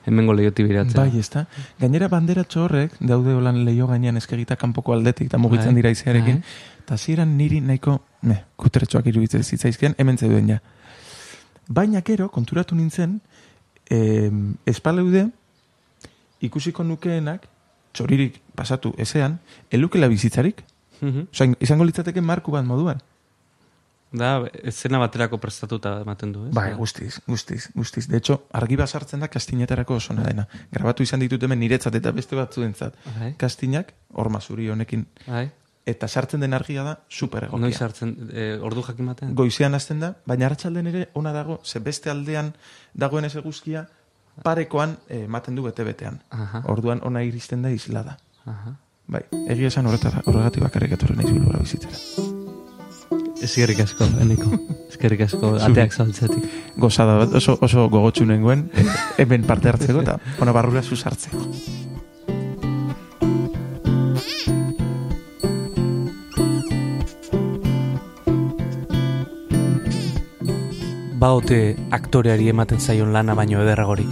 [SPEAKER 1] hemengo lehioti biratzea.
[SPEAKER 2] Bai, ez da? Gainera bandera horrek daude holan leio gainean eskegita kanpoko aldetik, eta mugitzen
[SPEAKER 1] Bai.
[SPEAKER 2] dira izearekin,
[SPEAKER 1] Bai.
[SPEAKER 2] eta ziren niri nahiko, ne, kutretxoak iruditzen zitzaizken, hemen zeuden ja. Baina gero, konturatu nintzen, eh, espaleude, ikusiko nukeenak, txoririk pasatu ezean, elukela bizitzarik,
[SPEAKER 1] Mhm.
[SPEAKER 2] Osa, izango litzateke marku bat moduan.
[SPEAKER 1] Da, escena baterako prestatuta ematen du, ez?
[SPEAKER 2] Bai, guztiz, guztiz, guztiz. De hecho, argi bat sartzen da kastinetarako oso dena. Grabatu izan ditut hemen niretzat eta beste batzuentzat.
[SPEAKER 1] Bai.
[SPEAKER 2] Kastinak, horma zuri honekin.
[SPEAKER 1] Bai.
[SPEAKER 2] Eta sartzen den argia da super egokia.
[SPEAKER 1] Noiz hartzen, eh, ordu jakin batean?
[SPEAKER 2] Goizean hasten da, baina arratsalden ere ona dago, ze beste aldean dagoen ez parekoan eh, ematen du bete-betean. Orduan ona iristen da islada.
[SPEAKER 1] Aha.
[SPEAKER 2] Bai, egia esan horretara, horregatik bakarrik etorri naiz bilbora bizitzera.
[SPEAKER 1] Eskerrik asko, eneko. Eskerrik asko, ateak saltzetik.
[SPEAKER 2] Gozada bat, oso, oso gogotsu nengoen, hemen parte hartzeko eta ona barrura zuzartzeko.
[SPEAKER 3] Baote aktoreari ematen zaion lana baino ederragorik.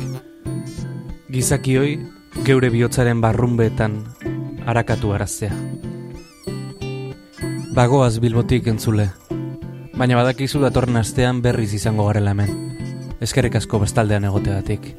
[SPEAKER 3] Gizakioi, geure bihotzaren barrunbeetan arakatu araztea. Bagoaz bilbotik entzule, baina badakizu datorren astean berriz izango garela hemen. Eskerrik asko bestaldean egoteagatik.